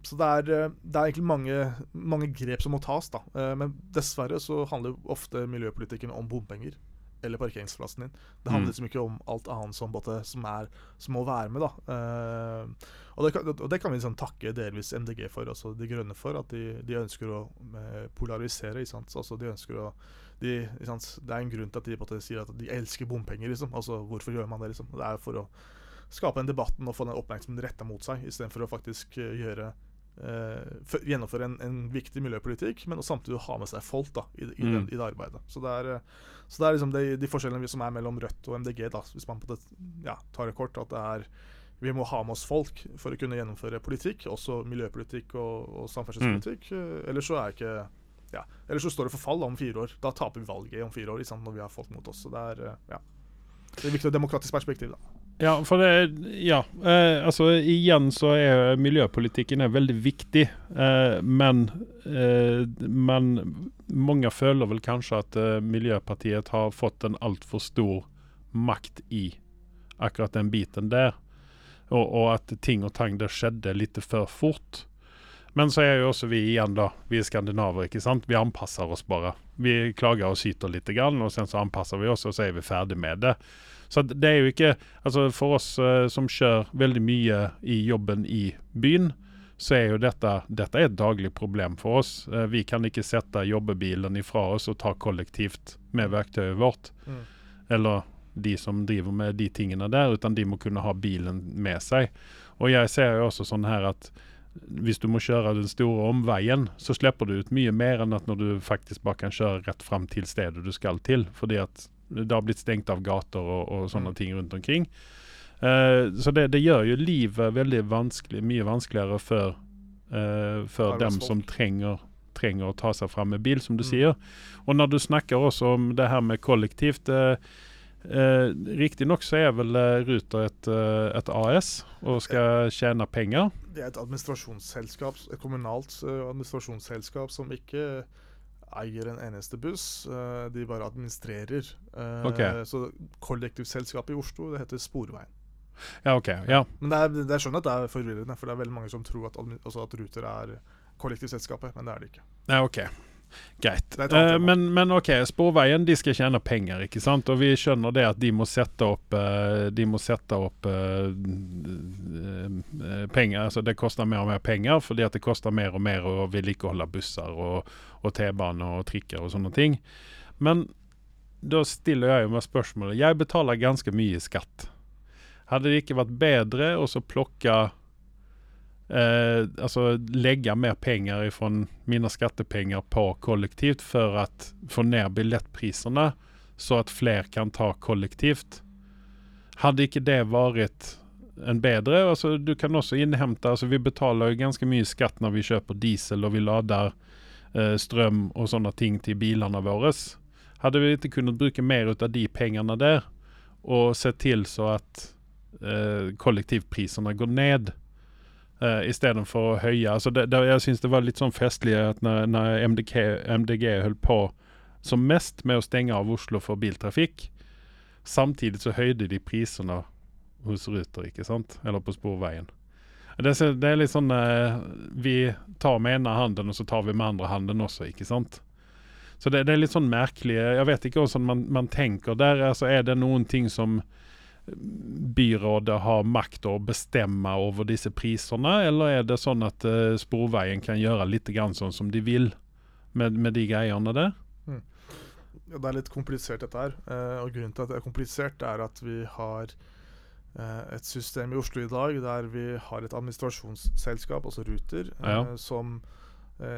så det er, eh, det er egentlig mange, mange grep som må tas. da Eh, Men dessverre så handler ofte miljøpolitikken om bompenger. Eller parkeringsplassen din. Det handler Mm. liksom ikke om alt annet som, både, som, er, som må være med. da Eh, og, det kan, og det kan vi liksom takke delvis MDG for, altså De Grønne for, at de, de ønsker å eh, polarisere. Altså de ønsker å de? Det er en grunn til at de måte sier at de elsker bompenger. liksom Altså Hvorfor gjør man det? liksom Det er for å skape den debatten og få den oppmerksomheten retta mot seg, istedenfor å faktisk eh, gjøre eh, for, gjennomføre en, en viktig miljøpolitikk, men samtidig ha med seg folk da, i, i, den, Mm. i det arbeidet. Så det er, eh, så det er liksom de, de forskjellene som er mellom Rødt og MDG, da, hvis man på det, ja, tar det kort. At det er vi må ha med oss folk for å kunne gjennomføre politikk, også miljøpolitikk og, og samferdselspolitikk. Eh, Ellers så er ikke ja, Eller så står det for fall om fire år. Da taper vi valget om fire år når vi har folk mot oss. Så det er eh, ja. Det er viktig og demokratisk perspektiv, da. Ja, for det Ja. Eh, altså igjen så er miljøpolitikken er veldig viktig, eh, men eh, Men mange føler vel kanskje at eh, Miljøpartiet har fått en altfor stor makt i akkurat den biten der. Og, og at ting og tang det skjedde litt for fort. Men så er jo også vi igjen, da. Vi er skandinaver, ikke sant. Vi anpasser oss bare. Vi klager og syter litt, grann, og sen så anpasser vi oss, og så er vi ferdig med det. Så det er jo ikke Altså for oss uh, som kjører veldig mye i jobben i byen, så er jo dette Dette er et daglig problem for oss. Uh, vi kan ikke sette jobbebilen ifra oss og ta kollektivt med verktøyet vårt. Mm. Eller de som driver med de tingene der, utan de må kunne ha bilen med seg. Og jeg ser jo også sånn her at hvis du må kjøre den store omveien, så slipper du ut mye mer enn at når du faktisk bare kan kjøre rett fram til stedet du skal til. Fordi at det har blitt stengt av gater og, og sånne Mm. ting rundt omkring. Uh, så det, det gjør jo livet veldig vanskelig, mye vanskeligere for, uh, for dem som trenger, trenger å ta seg fram med bil, som du Mm. sier. Og når du snakker også om det her med kollektivt eh, eh, Riktignok så er vel eh, Ruter et, eh, et AS og skal tjene penger. Det er et administrasjonsselskap, et kommunalt eh, administrasjonsselskap som ikke eier en eneste buss. de bare administrerer. Eh, Ok. Så kollektivselskapet i Oslo det heter Sporveien. Ja, OK. Ja. Men det er, det, jeg skjønner at det er forvirrende, for det er veldig mange som tror at, altså at Ruter er kollektivselskapet, men det er det ikke. ja OK. Greit. Eh, men, men OK, Sporveien de skal tjene penger, ikke sant? Og vi skjønner det at de må sette opp eh, De må sette opp eh, penger. Altså det koster mer og mer penger fordi at det koster mer og mer å vedlikeholde busser og, og T-bane og trikker og sånne ting. Men da stiller jeg jo meg spørsmålet Jeg betaler ganske mye skatt. Hadde det ikke vært bedre å så plukke eh, alltså lägga mer pengar ifrån mina skattepengar på kollektivt för att få ner biljettpriserna så att fler kan ta kollektivt. Hade ikke det varit en bedre, alltså du kan också inhämta, alltså vi betalar ju ganska mycket skatt när vi köper diesel och vi laddar eh, strøm og sånne ting til bilene våre. Hadde vi ikke kunnet bruke mer ut av de pengene der, og sett til så at eh, kollektivprisene går ned, uh, istedenfor å høye. Altså det, det, jeg syns det var litt sånn festlig at når, når MDG, MDG holdt på som mest med å stenge av Oslo for biltrafikk, samtidig så høyde de prisene hos Ruter, ikke sant? Eller på Sporveien. Det, det er litt sånn uh, Vi tar med ene handen, og så tar vi med andre handen også, ikke sant? Så det, det er litt sånn merkelig. Jeg vet ikke hvordan man, man tenker der. Altså, er det noen ting som byrådet har makt å bestemme over disse prisene, eller er det sånn at uh, Sporveien kan gjøre litt grann sånn som de vil med, med de greiene der? Ja, det er litt komplisert dette her. Uh, og grunnen til at det er komplisert, er at vi har uh, et system i Oslo i dag der vi har et administrasjonsselskap, altså Ruter, ja, Ja. som,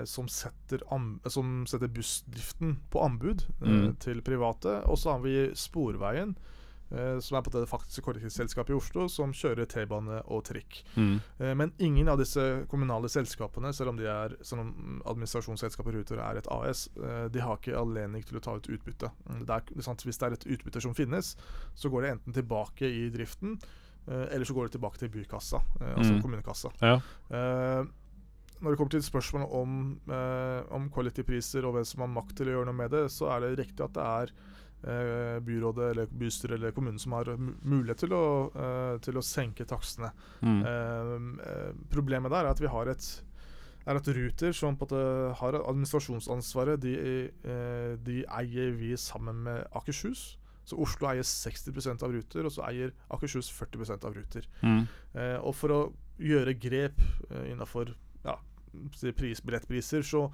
som, setter som setter bussdriften på anbud Mm. til private. Og så har vi Sporveien, som er på det faktiske kollektivselskapet i Oslo, som kjører T-bane og trikk. Mm. Eh, Men ingen av disse kommunale selskapene, selv om, de er, selv om administrasjonsselskapet Ruter er et AS, eh, de har ikke anledning til å ta ut utbytte. Mm, Det er, sant, hvis det er et utbytte som finnes, så går det enten tilbake i driften, eh, eller så går det tilbake til bykassa, eh, altså Mm. kommunekassa. Ja. Eh, når det kommer til spørsmålet om, eh, om kollektivpriser og hvem som har makt til å gjøre noe med det, så er det riktig at det er eh, byrådet eller bystyret eller kommunen som har mulighet til å, eh, til å senke takstene. Mm. Eh, eh, problemet der er at vi har et er at Ruter, som på en har administrasjonsansvaret, de, eh, de eier vi sammen med Akershus. Så Oslo eier 60% av Ruter, og så eier Akershus 40% av Ruter. Mm. Eh, og for å gjøre grep eh, innafor ja, si billettpriser, så,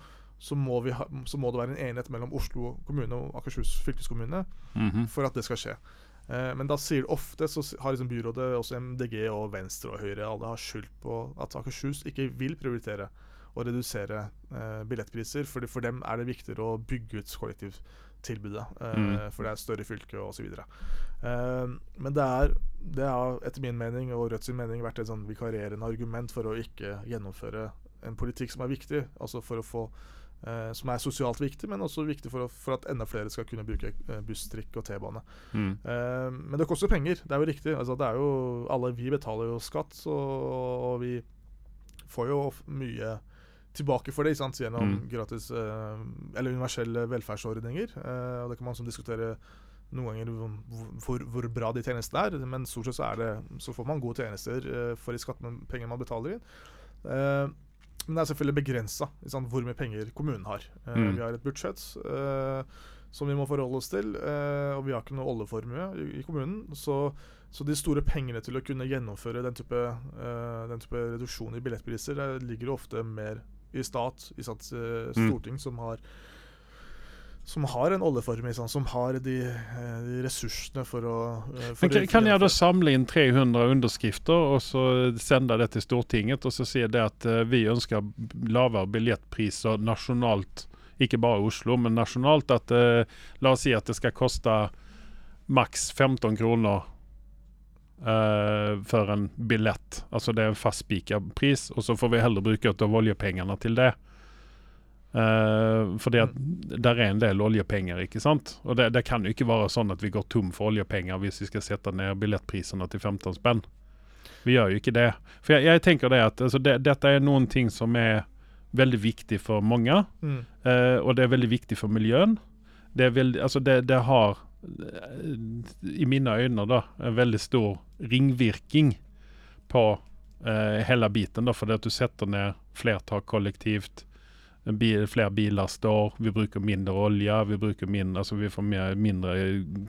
så, må vi ha, så må det være en enighet mellom Oslo kommune og Akershus fylkeskommune Mhm. for at det skal skje. Eh, men da sier ofte så har liksom byrådet, også MDG og Venstre og Høyre, alle har skyldt på at Akershus ikke vil prioritere å redusere eh, billettpriser. For, for dem er det viktigere å bygge ut kollektivtilbudet. Eh, Mm. For det er større fylke osv. Eh, men det er, det har etter min mening og Rødt sin mening vært et sånn vikarierende argument for å ikke gjennomføre en politikk som er viktig. Altså for å få eh, som er sosialt viktig, men også viktig for, å, for at enda flere skal kunne bruke uh, buss, trikk og T-bane. Mm. Uh, men det koster penger, det er jo riktig. Altså, det er jo, alle vi betaler jo skatt, og, og vi får jo mye tilbake for det sant? gjennom Mm. gratis eh, eller universelle velferdsordninger. Eh, og Det kan man diskutere noen ganger hvor, hvor, bra de tjenestene er, men stort sett så, er det, så får man gode tjenester eh, for de skattepengene man betaler inn. Eh, men det er selvfølgelig begrensa hvor mye penger kommunen har. Eh, Mm. Vi har et budsjett eh, som vi må forholde oss til, eh, og vi har ikke noe oljeformue i, i kommunen. Så, så de store pengene til å kunne gjennomføre den type, eh, den type reduksjon i billettpriser ligger jo ofte mer i stat, i stat, eh, Mm. som har som har en oljeform i seg, som har de, eh, de ressursene for å eh, for Men kan, jeg da samle inn 300 underskrifter og så sende det til Stortinget og så si det at eh, vi ønsker lavere billettpriser nasjonalt, ikke bare i Oslo, men nasjonalt. At La oss si at det skal koste maks 15 kroner Uh, for en billett. Altså det er en fastspika pris, og så får vi heller bruke av oljepengene til det. Eh, fordi at der er en del oljepenger, ikke sant? Og det, det kan jo ikke være sånn at vi går tom for oljepenger hvis vi skal sette ned billettprisene til 15 spenn. Vi gjør jo ikke det. For jeg, jeg tenker det at altså, det, dette er noen ting som er veldig viktig for mange, Mm. Uh, og det er veldig viktig for miljøen. Det, altså det, det har, eh, i mine øyne, da, en veldig stor ringvirking på uh, hele biten. Da, fordi at du setter ned flertall kollektivt. Bil, flere biler står, vi bruker mindre olje, vi bruker mindre, altså vi får mer, mindre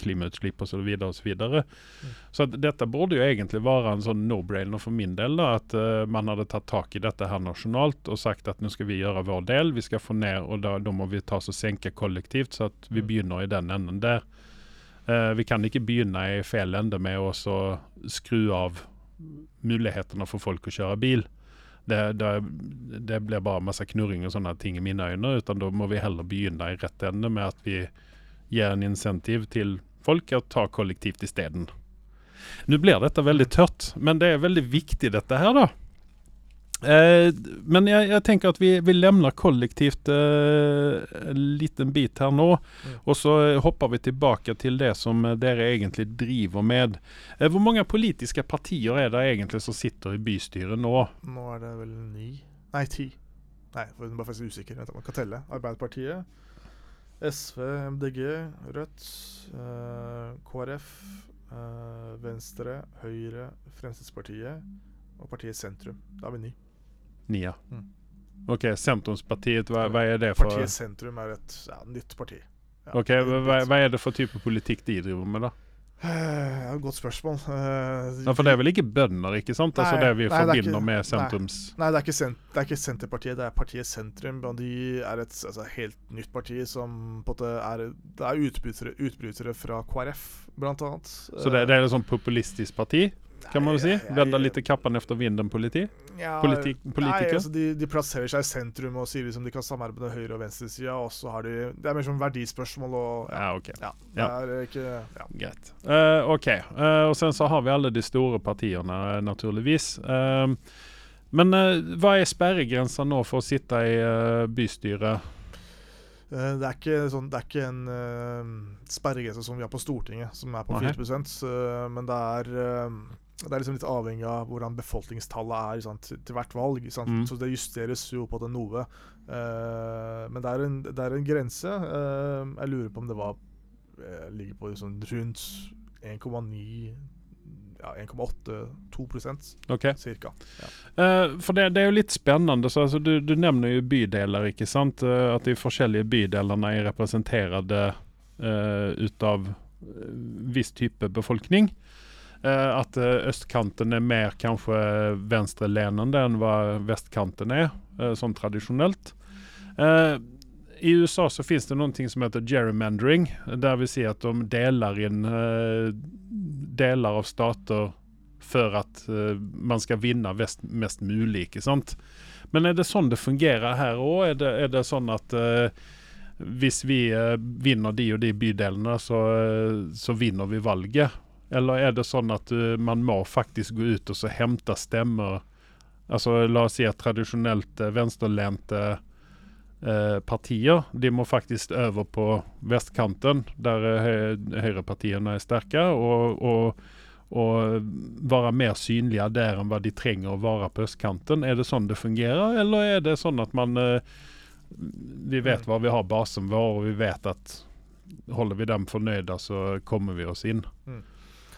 klimautslipp osv. Så, videre, og så, videre. mm. så dette burde jo egentlig være en sånn no-brainer for min del. da, At uh, man hadde tatt tak i dette her nasjonalt og sagt at nå skal vi gjøre vår del. Vi skal få ned, og da, da må vi ta oss og senke kollektivt, så at vi mm. begynner i den enden der. Uh, vi kan ikke begynne i feil ende med å skru av mulighetene for folk å kjøre bil. Det, det, det, blir bare masse knurring og sånne ting i mine øyne. utan Da må vi heller begynne i rett ende med at vi gir en insentiv til folk å ta kollektivt isteden. Nå blir dette veldig tørt, men det er veldig viktig dette her, da. Eh, men jeg, jeg, tenker at vi, vi lemner kollektivt eh, en liten bit her nå. Mm. Og så hopper vi tilbake til det som dere egentlig driver med. Eh, hvor mange politiske partier er det egentlig som sitter i bystyret nå? Nå er det vel ni? Nei, ti. Nei, jeg er faktisk usikker. Vent, man kan telle. Arbeiderpartiet, SV, MDG, Rødt, eh, KrF, eh, Venstre, Høyre, Fremskrittspartiet og partiet Sentrum. Da er vi ni. Nia. Mm. Ok, Sentrumspartiet, hva, hva, er det for Partiet Sentrum er et ja, nytt parti. Ja, ok, hva, hva, er det for type politikk de driver med, da? Uh, godt spørsmål. Uh, ja, for det er vel ikke bønder, ikke sant? Nei, altså det vi nei, forbinder ikke, med sentrums... Nei, nei det, er sent, det, er ikke Senterpartiet, det er partiet Sentrum. Og de er et altså, helt nytt parti som på en måte er Det er utbrytere, utbrytere fra KrF, blant annet. Så det, det er et sånn populistisk parti? Kan man vel si? Vende litt kappen efter vinden politi? Ja, Politik, politiker? Nei, altså de, de, plasserer seg i sentrum og sier liksom de kan samarbeide med høyre- og venstresida. Og så har de Det er mer som verdispørsmål og Ja, ok. Ja, det er ikke ja. Greit. Uh, ok. Uh, og sen så har vi alle de store partiene, naturligvis. Uh, men hva er sperregrensa nå for å sitte i bystyret? Det er, ikke, sånn, det er ikke en uh, sperregrense som vi har på Stortinget, som er på 4 uh, men det er uh, det er liksom litt avhengig av hvordan befolkningstallet er sant, til hvert valg. Mm. Så det justeres jo på det noe. Uh, men det er, en, det er en grense. Uh, jeg lurer på om det var uh, ligger på liksom rundt 1,9 ja, 1,8-2 okay. cirka. Ja. for det, det, er jo litt spennende. Så, altså, du, du, nevner jo bydeler, ikke sant? at de forskjellige bydelene er representert ut av viss type befolkning. Eh, at eh, østkanten er mer kanskje venstrelenende enn hva vestkanten er, eh, sånn tradisjonelt. I USA så finnes det noe som heter gerrymandering, der vi sier at de deler inn deler av stater for at man skal vinne vest, mest mulig, sant. Men er det sånn det fungerer her òg? Er, er, det sånn at hvis vi vinner de og de bydelene, så, så vinner vi valget? Eller er det sånn at uh, man må faktisk gå ut og så hente stemmer? Altså La oss si at tradisjonelt uh, venstrelente uh, partier de må faktisk over på vestkanten, der høyrepartiene er sterke, og, og, og, være mer synlige der enn hva de trenger å være på østkanten. Er det sånn det fungerer, eller er det sånn at man Vi vet hva vi har basen vår, og vi vet at holder vi dem fornøyde, så kommer vi oss inn. Mm.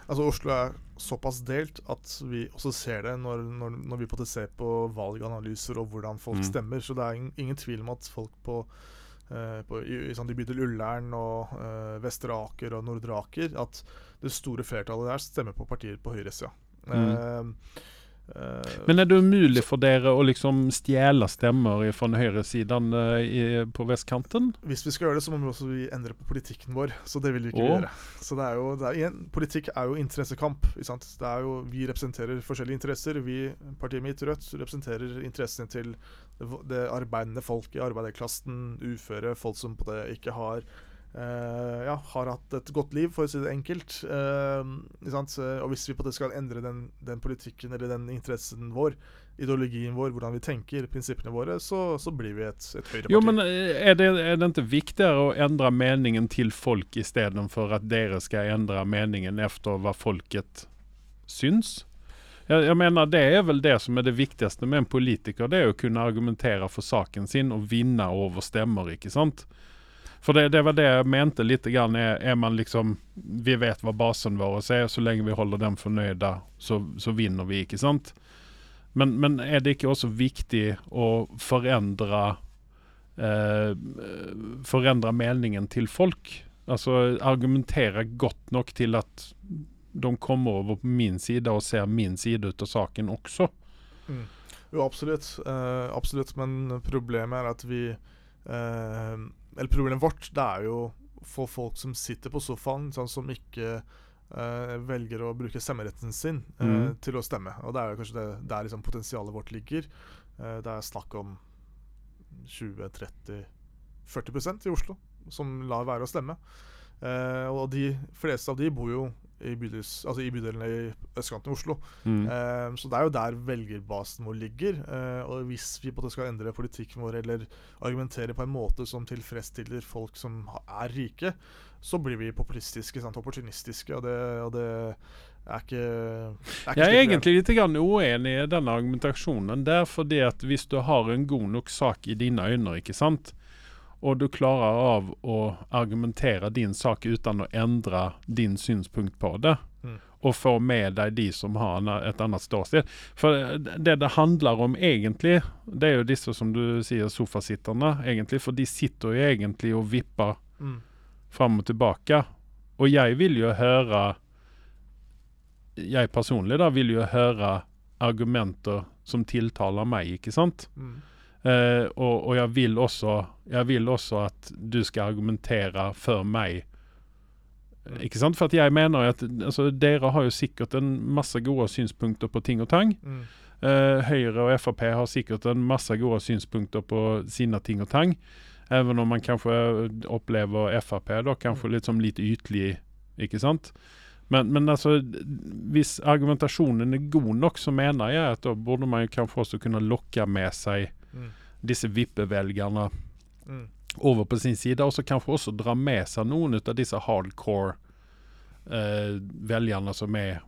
Altså Oslo er såpass delt at vi også ser det når, når, når vi på det ser på valganalyser og hvordan folk mm. stemmer. Så det er ingen, ingen tvil om at folk på, eh, på i, i, sånn, de bydel Ullern og eh, Vestre Aker og Nordre Aker at det store flertallet der stemmer på partier på høyresida. Mm. Uh, Men er det umulig for dere å liksom stjele stemmer fra høyresiden uh, på vestkanten? Hvis vi skal gjøre det, så må vi også endre på politikken vår. Så det vil vi ikke oh. gjøre. Så det er jo, det er, Politikk er jo interessekamp. Det er jo, vi representerer forskjellige interesser. Vi, Partiet mitt, Rødt, representerer interessene til det, det arbeidende folk i arbeiderklassen, uføre, folk som på det ikke har ja, har hatt et godt liv, for å si det enkelt. Uh, og hvis vi på det skal endre den, den, politikken eller den interessen vår, ideologien vår, hvordan vi tenker, prinsippene våre, så, så blir vi et, et høyreparti. Jo, men er det, er det ikke viktigere å endre meningen til folk istedenfor at dere skal endre meningen etter hva folket syns? Jeg, jeg, mener Det er vel det som er det viktigste med en politiker. Det er å kunne argumentere for saken sin og vinne over stemmer. ikke sant? For det, det, var det jeg mente litt. Grann, er, er, man liksom Vi vet hva basen vår er, så lenge vi holder dem fornøyde, så, så vinner vi, ikke sant? Men, men, er det ikke også viktig å forandre eh, forandre meningen til folk. Altså argumentere godt nok til at de kommer over på min side og ser min side ut av saken også. Mm. Jo, absolutt. Eh, absolutt. Men problemet er at vi eh, Eller problemet vårt, det er jo for folk som sitter på sofaen, sånn, som ikke uh, velger å bruke stemmeretten sin uh, Mm. til å stemme. Og det er jo kanskje det, der liksom potensialet vårt ligger. Uh, det er snakk om 20-30-40% i Oslo som lar være å stemme. Og de fleste av de bor jo i, bydels, altså i bydelene i østkanten i Oslo. Mm. Um, så det er jo der velgerbasen vår ligger. Uh, og hvis vi på det skal endre politikken vår eller argumentere på en måte som tilfredsstiller folk som er rike, så blir vi populistiske, sant? opportunistiske, og det, og det er ikke, er ikke Jeg er egentlig litt uenig i denne argumentasjonen der, fordi at hvis du har en god nok sak i dine øyne, ikke sant, og du klarer av å argumentere din sak uten å endre din synspunkt på det, Mm. og få med deg de som har et annet ståsted. For det det handler om egentlig, det er jo disse som du sier sofasitterne, egentlig, for de sitter jo egentlig og vipper Mm. fram og tilbake. Og jeg vil jo høre Jeg personlig da vil jo høre argumenter som tiltaler meg, ikke sant? Mm. Eh, og, og jeg vil også Jeg vil også at du skal argumentere for meg. Mm. Ikke sant? For at jeg mener at altså, dere har jo sikkert en masse gode synspunkter på ting og tang. Mm. Eh, Høyre og Frp har sikkert en masse gode synspunkter på sine ting og tang. Even om man kanskje opplever Frp da, kanskje litt som litt ytlig, ikke sant? Men, men altså, hvis argumentasjonen er god nok, så mener jeg at da burde man kanskje også kunne lokke med seg Mm. disse vippevelgerne Mm. over på sin side, og så kanskje også dra med seg noen av disse hardcore eh, velgerne som er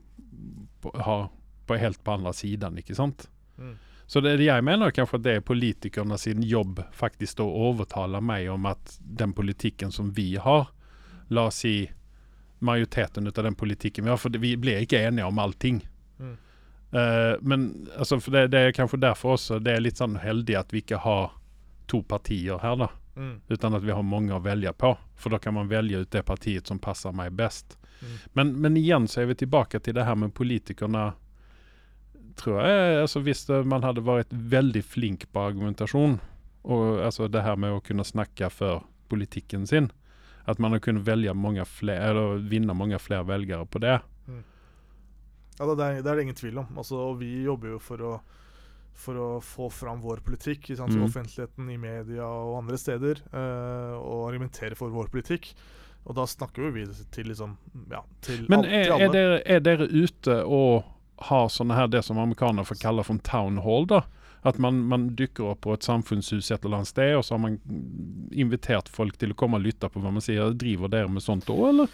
på, har, på helt på andre siden, ikke sant? Mm. Så det, jeg mener kanskje at det er politikerne sin jobb faktisk å overtale meg om at den politikken som vi har, la oss si majoriteten av den politikken vi har, for vi blir ikke enige om allting. Mm. Eh, men altså, det, det er kanskje derfor også det er litt sånn heldig at vi ikke har to partier her, da. Mm. Utan at vi har mange å velge på. For da kan man velge ut det partiet som passer meg best. Mm. Men, men igjen så er vi tilbake til det her med politikerne. Tror jeg, altså Hvis man hadde vært veldig flink på argumentasjon, og altså det her med å kunne snakke for politikken sin, at man har kunnet velge mange flere, eller vinne mange flere velgere på det. Ja, det, er, det er det ingen tvil om. Altså, og vi jobber jo for å, for å få fram vår politikk i Mm. offentligheten, i media og andre steder, Uh, og argumentere for vår politikk. Og da snakker jo vi til liksom Ja, til, Men er, til er, dere, er dere ute og har sånne her, det som amerikanere får kalle for town hall, da? At man, man dykker opp på et samfunnshus et eller annet sted, og så har man invitert folk til å komme og lytte på hva man sier. Driver dere med sånt òg, eller?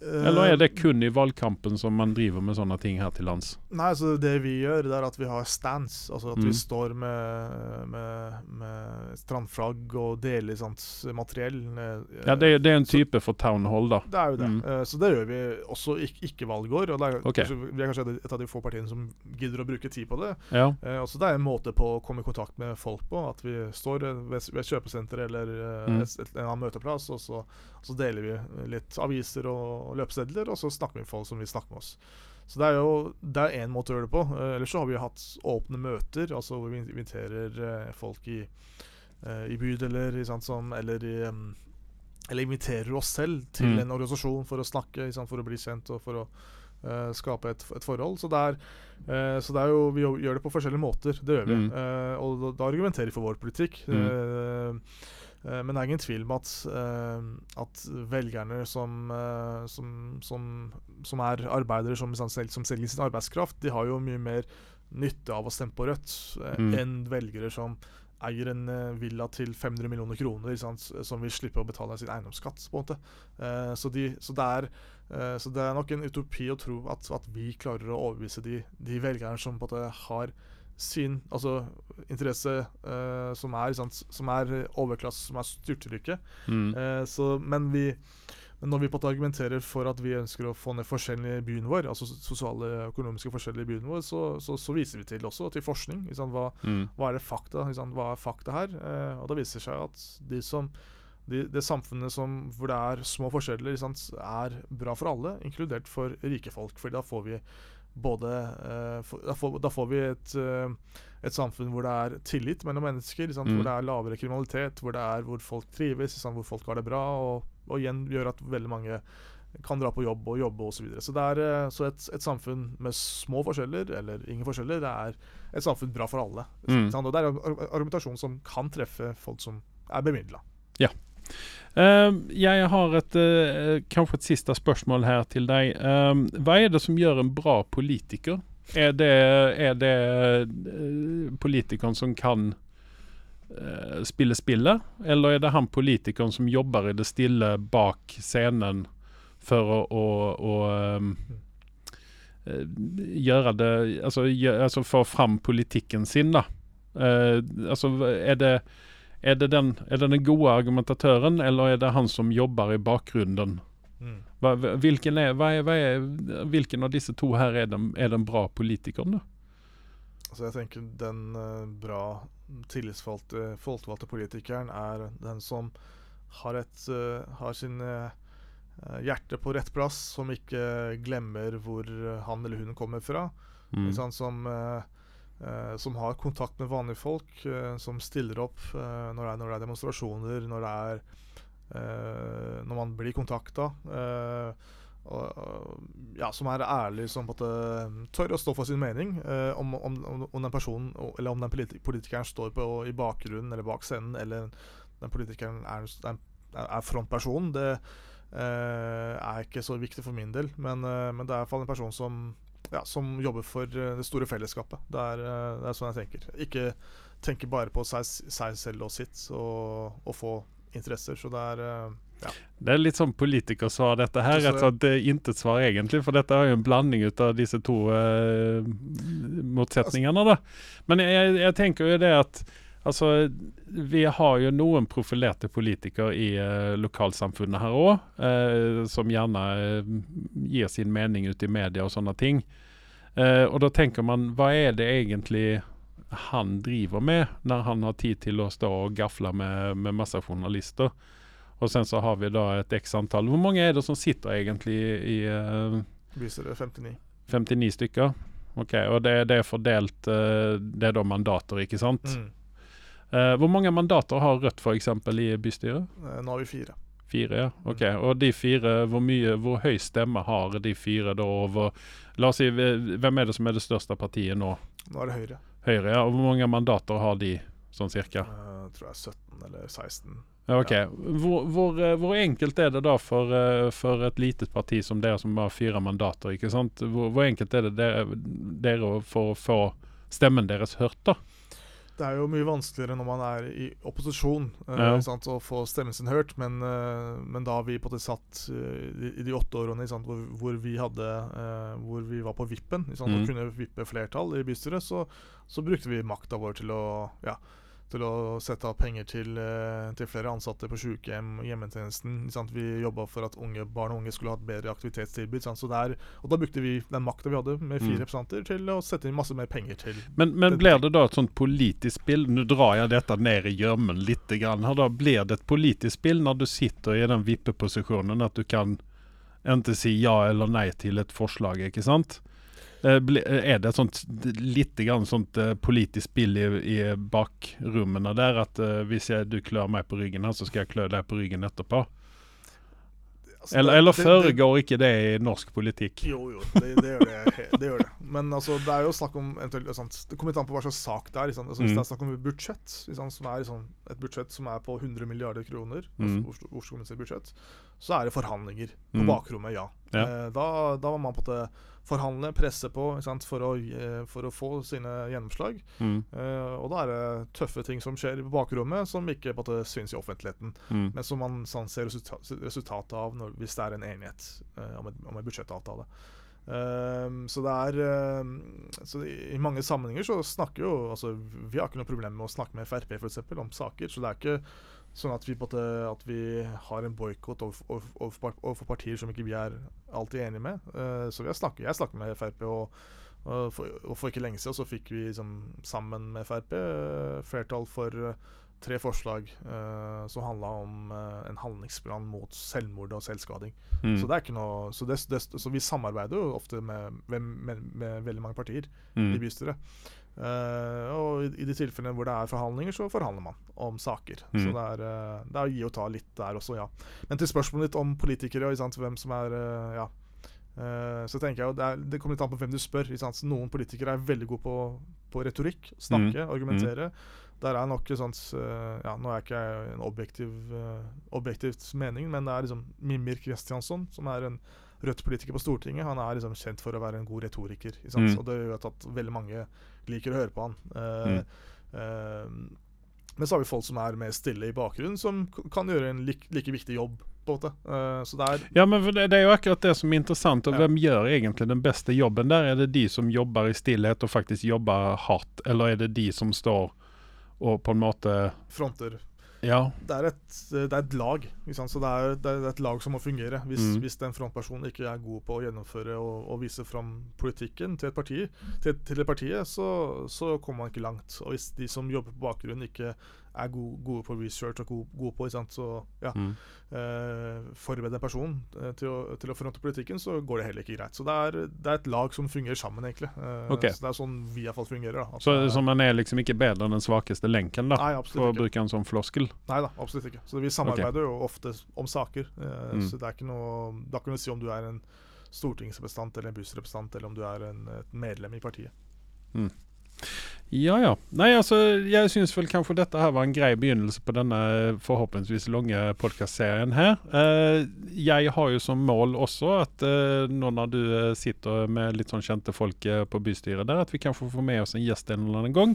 Eller er det kun i valgkampen som man driver med sånne ting her til lands? Nei, så det vi gjør, det er at vi har stands. Altså at Mm. vi står med, med, med strandflagg og deler sånt materiell. eh, Ja, det, det er en så- type for town hall, da. Det er jo det. Mm. Eh, så det gjør vi også ikke, ikke valgår. Og det er, Ok. kanskje, vi er kanskje et av de få partiene som gidder å bruke tid på det. Ja. Eh, også det er en måte på å komme i kontakt med folk på. At vi står eh, ved, ved et kjøpesenter eller eh, Mm. et, et, en annen møteplass, og så, så deler vi litt aviser og, løpesedler, og så snakker vi med folk som vil snakke med oss. Så det er jo det er én måte å gjøre det på. Eh, ellers så har vi jo hatt åpne møter, altså hvor vi inviterer eh, folk i, eh, i bydeler sant, som, eller i eller inviterer oss selv til Mm. en organisasjon for å snakke, for å bli kjent og for å skape et, et forhold. Så det er, så det er jo, vi gjør det på forskjellige måter. Det gjør vi. Mm. Og da, da argumenterer vi for vår politikk. Eh, men det er ingen tvil om at, eh, at velgerne som, eh, som, som, som er arbeidere som, som, selger sin arbeidskraft, de har jo mye mer nytte av å stemme på Rødt eh, Mm. enn velgere som eier en eh, villa til 500 millioner kroner, som vil slippe å betale sin eiendomsskatt. på en måte. Eh, så, de, så, det er, eh, så det er nok en utopi å tro at, at vi klarer å overbevise de, de velgerne som på en måte har sin altså, interesse uh, som, er, sant, som er overklasse, som er styrtrike. Mm. Uh, så, men vi Men når vi på en måte argumenterer for at vi ønsker å få ned forskjellene i byen vår, altså sosiale og økonomiske forskjeller i byen vår, så, så, så viser vi til også til forskning. Hva, mm. hva, er det fakta, hva er fakta her? Eh, og det viser seg at de som, de, det samfunnet som, hvor det er små forskjeller, er bra for alle, inkludert for rike folk. For da får vi både eh, for, da, får, da, får, vi et, eh, et, samfunn hvor det er tillit mellom mennesker, mm. hvor det er lavere kriminalitet, hvor, det er, hvor folk trives, hvor folk har det bra. og og igjen gjør at veldig mange kan dra på jobb og jobbe osv. Så, videre. så det er eh, så et, et, samfunn med små forskjeller, eller ingen forskjeller, det er et samfunn bra for alle. Mm. Og det er en argumentasjon som kan treffe folk som er bemidla. Ja. Uh, jeg har et, uh, kanskje et siste spørsmål her til deg. Uh, hva er det som gjør en bra politiker? Er det, er det politikeren som kan uh, spille spillet, eller er det han politikeren som jobber i det stille bak scenen for å, å, å um, gjøre det altså, gjør, altså, få fram politikken sin, da. Altså, er det, er det, den, er det den gode argumentatøren, eller er det han som jobber i bakgrunnen? Mm. Hva, hvilken, er, hva er, hva er, hvilken, av disse to her er den, er den bra politikeren, da? Altså jeg tenker Den uh, bra tillitsvalgte folkevalgte politikeren er den som har, et, uh, har sin uh, hjerte på rett plass, som ikke glemmer hvor han eller hun kommer fra. Mm. Sånn, som, som, har kontakt med vanlige folk, som stiller opp når det, er, når, det er, demonstrasjoner, når er Når man blir kontakta. Uh, ja, som er ærlig, som på tør å stå for sin mening. Om, om, om, den personen, eller om den politikeren står på, i bakgrunnen eller bak scenen, eller den politikeren er, er frontpersonen, det er ikke så viktig for min del. Men, men det er iallfall en person som, ja, som jobber for eh, det store fellesskapet. Det er, eh, det er sånn jeg tenker. Ikke tenke bare på seg, seg selv og sitt, og, og få interesser. Så det er eh, ja. Det er litt sånn politikersvar, dette her. Rett og slett intet svar, egentlig. For dette er jo en blanding ut av disse to uh, motsetningene. da. Men jeg, jeg, tenker jo det at altså, vi har jo noen profilerte politikere i uh, lokalsamfunnet her òg, uh, som gjerne gir sin mening ut i media og sånne ting. og da tenker man, hva er det egentlig han driver med når han har tid til å stå og gafle med, med masse journalister? Og sen så har vi da et x antall. Hvor mange er det som sitter egentlig i uh, det 59. 59 stykker? Ok, Og det, det er fordelt uh, Det er da mandater, ikke sant? Mm. Uh, hvor mange mandater har Rødt f.eks. i bystyret? nå har vi fire. Fire, ja. Ok. Mm. Og de fire, hvor mye, hvor høy stemme har de fire da over La oss si, hvem er det som er det største partiet nå? Nå er det Høyre. Høyre, ja. Og hvor mange mandater har de, sånn cirka? Jeg tror jeg er 17 eller 16. Ok. Hvor, hvor, eh, hvor, enkelt er det da for, eh, for, et litet parti som dere, som har fire mandater? ikke sant? Hvor, hvor enkelt er det dere, dere for å få stemmen deres hørt, da? Det er jo mye vanskeligere når man er i opposisjon uh, ja. sant, å få stemmen sin hørt, men, uh, men da vi på det satt uh, i, i, de åtte årene sant, hvor, hvor, vi hadde Hvor vi var på vippen sant, mm. og kunne vippe flertall i bystyret, så, så brukte vi makta vår til å ja, til å sette av penger til, eh, til flere ansatte på sykehjem og hjemmetjenesten. Vi jobba for at unge, barn og unge skulle ha et bedre aktivitetstilbud. Der, og da brukte vi den makta vi hadde med fire mm. representanter, til å sette inn masse mer penger til Men, men blir det da et sånt politisk spill? Nå drar jeg dette ned i gjørmen litt. Grann. Da blir det et politisk spill når du sitter i den vippeposisjonen at du kan ikke si ja eller nei til et forslag, ikke sant? Eh, er det et sånt litt grann sånt uh, politisk spill i, i bakrommene der? At hvis jeg, du klør meg på ryggen, så skal jeg klø deg på ryggen etterpå? Altså, eller, eller foregår ikke det i norsk politikk? Jo, jo, det, det, gjør, det, det gjør, det, Men altså, det er jo snakk om sant, Det kommer litt an på hva slags sak det er. Altså, hvis mm. det er snakk om et budsjett, liksom, som er liksom, et budsjett som er på 100 milliarder kroner, mm. Oslo, Oslo budsjett, så er det forhandlinger på mm. bakrommet, ja. ja. Eh, da, da var man på en måte forhandle, presse på for å, eh, for, å, få sine gjennomslag. Mm. Eh, og da er det tøffe ting som skjer på bakrommet, som ikke på en syns i offentligheten. Mm. Men som man sånn, ser resultat, resultatet av når, hvis det er en enighet eh, om, et, om en budsjettavtale. Um, så det er så I mange sammenhenger så snakker jo altså, Vi har ikke noe problem med å snakke med Frp for eksempel, om saker. Så det er ikke Sånn at vi, måte, at vi har en boikott overfor, overfor, overfor partier som ikke vi er alltid enige med. Uh, så vi har snakket, jeg snakket med Frp, og, og, for, og for ikke lenge siden så fikk vi liksom, sammen med Frp uh, flertall for uh, tre forslag eh, som handla om eh, en handlingsplan mot selvmord og selvskading. Mm. Så det er ikke noe så, det, det, så vi samarbeider jo ofte med, med, med, med veldig mange partier i Mm. bystyret. Eh, og i, i de tilfellene hvor det er forhandlinger, så forhandler man om saker. Mm. Så det er, eh, det er å gi og ta litt der også, ja. Men til spørsmålet ditt om politikere og sant, hvem som er eh, Ja. Så tenker jeg jo det, er, det kommer litt an på hvem du spør. Noen politikere er veldig gode på, på retorikk. Snakke, Mm. argumentere. Der er nok sånt Ja, nå er ikke jeg en objektiv objektivt mening, men det er liksom Mimir Kristiansson, som er en Rødt-politiker på Stortinget. Han er liksom kjent for å være en god retoriker. Mm. Og det gjør at veldig mange liker å høre på han. Uh, Mm. uh, men så har vi folk som er mer stille i bakgrunnen, som kan gjøre en like, like viktig jobb. på en måte. Uh, så det er Ja, men det er jo akkurat det som er interessant. Og Ja. hvem gjør egentlig den beste jobben der? Er det de som jobber i stillhet og faktisk jobber hardt, eller er det de som står og på en måte fronter Ja. det er et, det er et lag. Så det er, det er et lag som må fungere. Hvis, Mm. hvis den frontpersonen ikke er god på å gjennomføre og, og vise fram politikken til et parti, til, til et partiet, så, så kommer man ikke langt. Og hvis de som jobber på bakgrunnen, ikke er gode, gode på research og gode, gode på? Så, ja, Mm. eh, forberede en person eh, til, å, til å fronte politikken, så går det heller ikke greit. Så det er, det er et lag som fungerer sammen, egentlig. Eh, okay. Så det er sånn vi iallfall fungerer. Da. Så, det så man er liksom ikke bedre enn den svakeste lenken, da? Nei, For å bruke en sånn floskel. Nei da, absolutt ikke. Så vi samarbeider jo ofte om saker. Eh, Mm. Så det er ikke noe Da kan du si om du er en stortingsrepresentant eller en bussrepresentant, eller om du er en, et medlem i partiet. Ja, ja. Nei, altså, jeg syns vel kanskje dette her var en grei begynnelse på denne forhåpentligvis lange podkastserien her. Eh, jeg har jo som mål også at eh, nå når du eh, sitter med litt sånn kjente folk eh, på bystyret der, at vi kanskje får med oss en gjest en eller annen gang.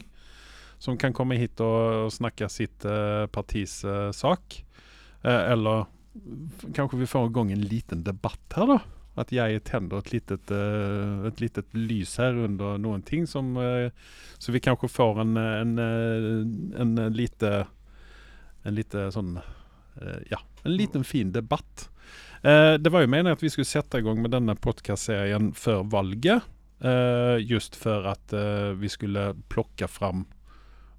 Som kan komme hit og, og snakke sitt eh, partis eh, sak. Eh, eller kanskje vi får i gang en liten debatt her, da. At jeg tenner et litet, eh, et litet lys her under noen ting som eh, så vi kanskje får en, en, en, en lite En lite sånn eh, Ja, en liten fin debatt. Eh, Det var jo meningen at vi skulle sette i gang med denne podkastserien før valget. eh, Just for at eh, vi skulle plukke fram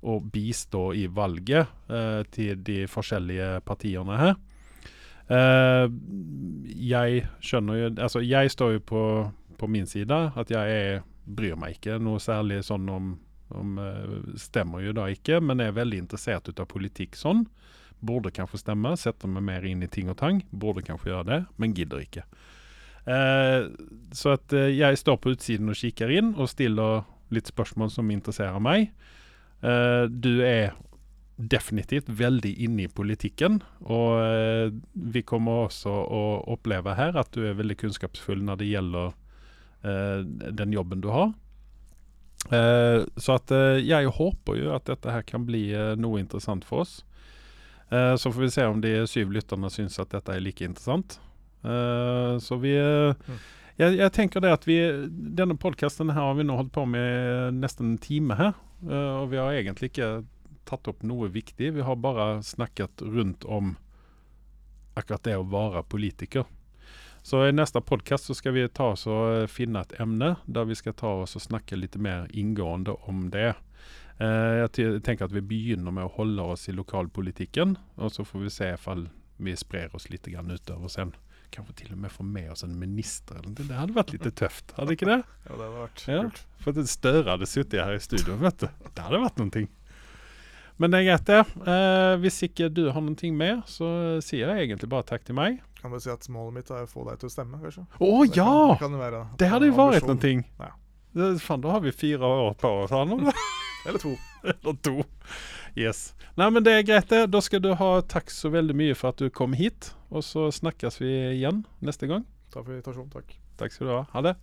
og bistå i valget eh, til de forskjellige partiene her. Eh, jeg skjønner jo Altså, jeg står jo på, på min side. At jeg er, bryr meg ikke noe særlig sånn om, om eh, Stemmer jo da ikke, men er veldig interessert ut av politikk sånn. Burde kanskje stemme, setter meg mer inn i ting og tang. Burde kanskje gjøre det, men gidder ikke. Eh, så at eh, jeg står på utsiden og kikker inn og stiller litt spørsmål som interesserer meg. Eh, du er definitivt veldig inne i politikken. Og eh, vi kommer også å oppleve her at du er veldig kunnskapsfull når det gjelder eh, den jobben du har. Eh, så at jeg håper jo at dette her kan bli noe interessant for oss. Så får vi se om de syv lytterne syns at dette er like interessant. Så vi Mm. jeg, jeg tenker det at vi Denne podkasten har vi nå holdt på med nesten en time her. og vi har egentlig ikke tatt opp noe viktig. Vi har bare snakket rundt om akkurat det å være politiker. Så i neste podkast så skal vi ta oss og eh, finne et emne der vi skal ta oss og snakke litt mer inngående om det. Eh, jeg tenker at vi begynner med å holde oss i lokalpolitikken, og så får vi se om vi sprer oss litt utover sen. Kanskje til og med få med oss en minister. Det hadde vært litt tøft, hadde ikke det? Ja, det hadde vært Ja. For Støre hadde sittet her i studio, vet du. Det hadde vært noen ting. Men det er greit, det. Eh, hvis ikke du har noen ting mer, så sier jeg egentlig bare takk til meg. Kan bare si at målet mitt er å få deg til å stemme, kanskje. Å Det kan- ja! Det, kan jo være Det hadde jo vært noen ting. Ja. Det, fan, da har vi fire år på oss her nå. [LAUGHS] Eller to. Eller to. Yes. Nei, men det er greit, det. Da skal du ha takk så veldig mye for at du kom hit. Og så snakkes vi igjen neste gang. Takk for invitasjonen. Takk. Takk skal du ha. Ha det.